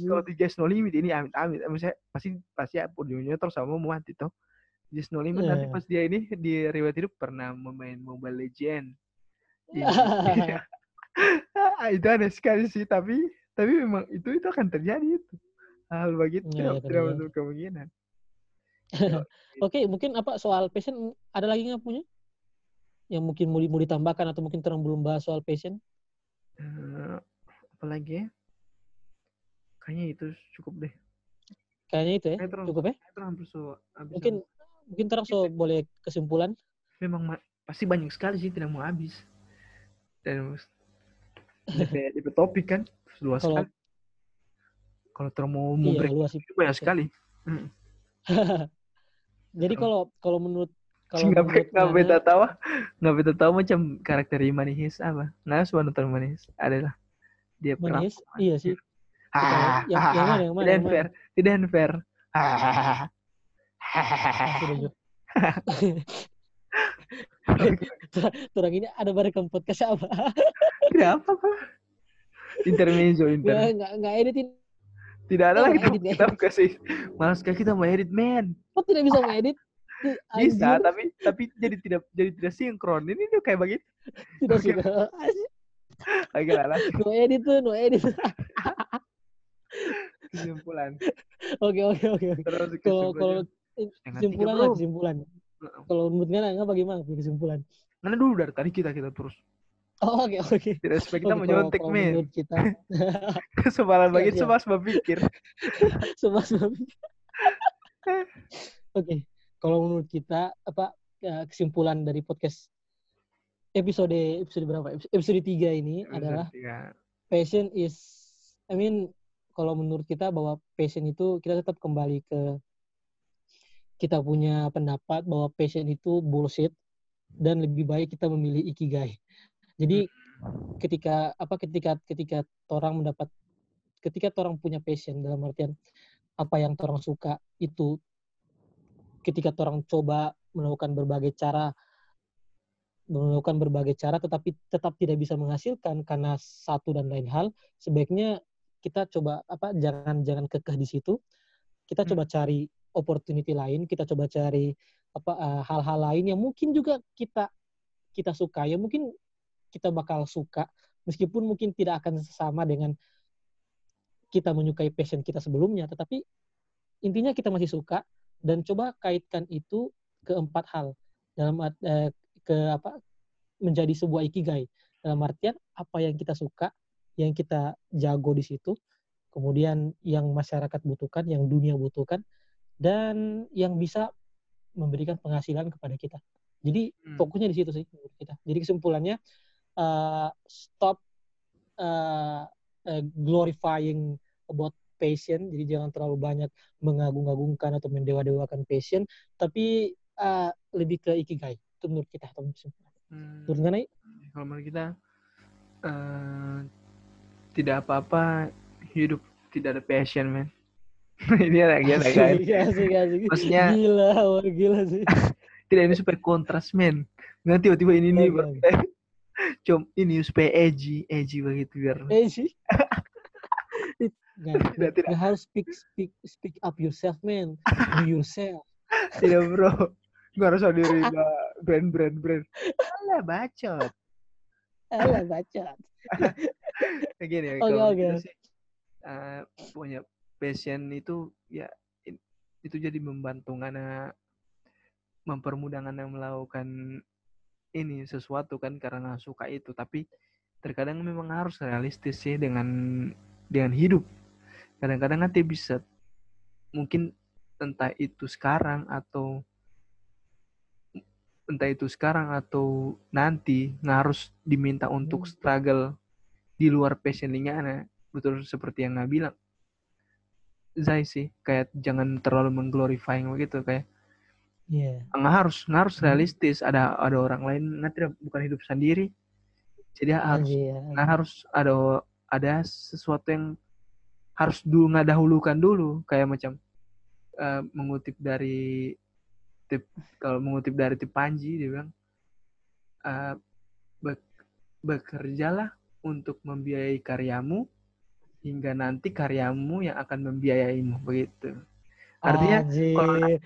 kalau- di Just No Limit ini amit amit misalnya pasti pasti ya ujungnya terus sama mau mati toh Just No Limit nanti Iya. pas dia ini di riwayat hidup pernah memain Mobile Legend Iya. Ah, itu aneh sekali sih tapi tapi memang itu itu akan terjadi itu hal begitu Iya, tidak menutup kemungkinan. Oke, mungkin apa soal passion? Ada lagi nggak punya? Yang mungkin mau, di- mau ditambahkan atau mungkin terang belum bahas soal passion? Eh, apalagi ya? Kayaknya itu cukup deh. Kayaknya itu ya, Kayak terang- cukup ya. hampir so Mungkin mungkin terang so boleh kesimpulan. memang ma- pasti banyak sekali sih tidak mau habis. Dan DP topik kan luas Kalau- sekali kalau terus mau Iya, break luas itu banyak sekali. Mm. Jadi kalau kalau menurut kalau nggak nggak beta tahu nggak beta tahu macam karakter Manihis apa? Suka nonton Manihis adalah dia Manis, perampok. iya sih. Ah, Yang- ah, yang mana, yang mana, tidak fair tidak fair. Turang ini ada barekam podcast apa? tidak apa apa intermezzo Nggak inter nggak nggak editin. Tidak ada Oh, lagi edit ya. kita kasih malas sekali kita mau edit man Kok tidak bisa ngedit? bisa tapi tapi jadi tidak jadi tidak sinkron ini tuh kayak begitu tidak suka. Anjir, lagi lah No edit tuh, no edit. kesimpulan Oke oke oke. oke. terus Kalau kalau kesimpulan lah kesimpulan. Kalau menurut Ngana bagaimana kesimpulan? Karena dulu dari tadi kita kita terus Oh, oke oke. tidak supaya kita Oke, mau kalau- nyontek kalau men Menurut kita sebalan siap. semua sebab pikir semua semua. Oke, kalau menurut kita apa eh, kesimpulan dari podcast episode episode berapa? Episode 3 ini adalah Tiga. passion is I mean kalau menurut kita bahwa passion itu kita tetap kembali ke kita punya pendapat bahwa passion itu bullshit dan lebih baik kita memilih ikigai. Jadi ketika apa ketika ketika orang mendapat ketika orang punya passion dalam artian apa yang orang suka itu ketika orang coba melakukan berbagai cara melakukan berbagai cara tetapi tetap tidak bisa menghasilkan karena satu dan lain hal sebaiknya kita coba apa jangan jangan kekeh di situ. Kita Hmm. coba cari opportunity lain kita coba cari apa eh, hal-hal lain yang mungkin juga kita kita suka. Ya mungkin kita bakal suka meskipun mungkin tidak akan sama dengan kita menyukai passion kita sebelumnya tetapi intinya kita masih suka dan coba kaitkan itu ke empat hal. Dalam eh, ke apa menjadi sebuah ikigai. Dalam artian apa yang kita suka yang kita jago di situ kemudian yang masyarakat butuhkan yang dunia butuhkan dan yang bisa memberikan penghasilan kepada kita. Jadi Hmm. fokusnya di situ sih kita. Jadi kesimpulannya eh, stop uh, uh, glorifying about passion, jadi jangan terlalu banyak mengagung-agungkan atau mendewa-dewakan passion, tapi uh, lebih ke ikigai. Itu menurut kita teman Hmm, Menurut kalau menurut kita eh, tidak apa-apa hidup tidak ada passion men. ini ada gila kan? Asik. Maksudnya- gila, wah, gila sih. Tidak ini supaya kontras men. Nanti tiba-tiba ini nih. Com ini supaya edgy, edgy begitu biar. Eh sih. Nggak, Tidak, harus speak speak speak up yourself, man. Be yourself. Tidak bro. Nggak harus ada brand brand brand. Alah bacot. Alah baca. Kayak gini ya. Oke, kalau oke. kita sih, eh, punya passion itu ya itu jadi membantu ngana mempermudah ngana melakukan ini sesuatu kan karena suka itu. Tapi terkadang memang harus realistis sih dengan dengan hidup. Kadang-kadang nanti bisa mungkin entah itu sekarang atau entah itu sekarang atau nanti nggak harus diminta untuk Hmm. struggle di luar passion lingana betul seperti yang nggak bilang. Zai sih kayak jangan terlalu mengglorifying begitu kayak Iya. nggak harus nggak harus Hmm. realistis ada ada orang lain tidak bukan hidup sendiri jadi harus Anjir, nggak harus ada ada sesuatu yang harus dulu nggak dahulukan dulu kayak macam eh, mengutip dari tip kalau mengutip dari tip Panji dia bilang eh, bek- bekerjalah untuk membiayai karyamu hingga nanti karyamu yang akan membiayaimu begitu artinya kalau Anjir.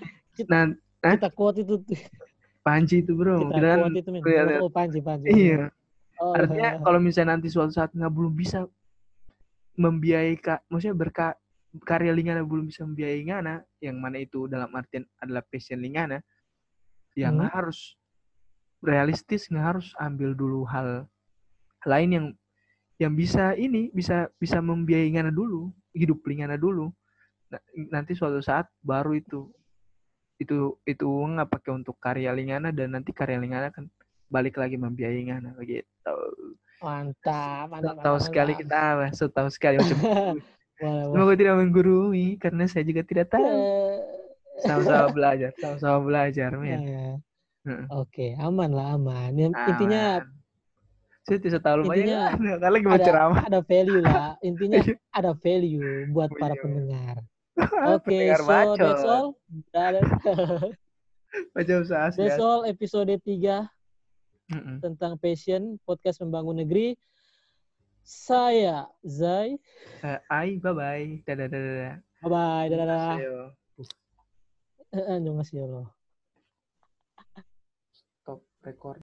Nah kita quote itu. Panji itu bro Kita kita quote itu, lihat- Oh, Panji, Panji. iya Oh, artinya kalau misalnya nanti suatu saat nggak belum bisa membiayai ka, maksudnya berka karya Lingana belum bisa membiayai Ngana yang mana itu dalam artian adalah passion Lingana ya Hmm. harus realistis nggak harus ambil dulu hal lain yang yang bisa ini bisa bisa membiayai Ngana dulu hidup Lingana dulu Nah, nanti suatu saat baru itu itu itu uang nggak pakai untuk karya Lingana dan nanti karya Lingana kan balik lagi membiayai Ngana begitu mantap, mantap. tahu sekali kita so tahu sekali macam semoga tidak menggurui karena saya juga tidak tahu Eh, sama-sama belajar sama-sama belajar men ya. Heeh. Oke, aman lah, aman. Yang Intinya Aman. saya tidak tahu lumayan Intinya kan kalau lagi ada ada value lah. Intinya ada value buat para Iya. pendengar. Oke, Pendengar so bacot. that's all. Macam that's all episode 3 Heeh. tentang passion podcast membangun negeri. Saya Zai. Eh, ai bye bye dadah dadah Bye bye. Dadah. dadah. Annyeonghaseyo. Eh, Annyeonghaseyo loh. stop record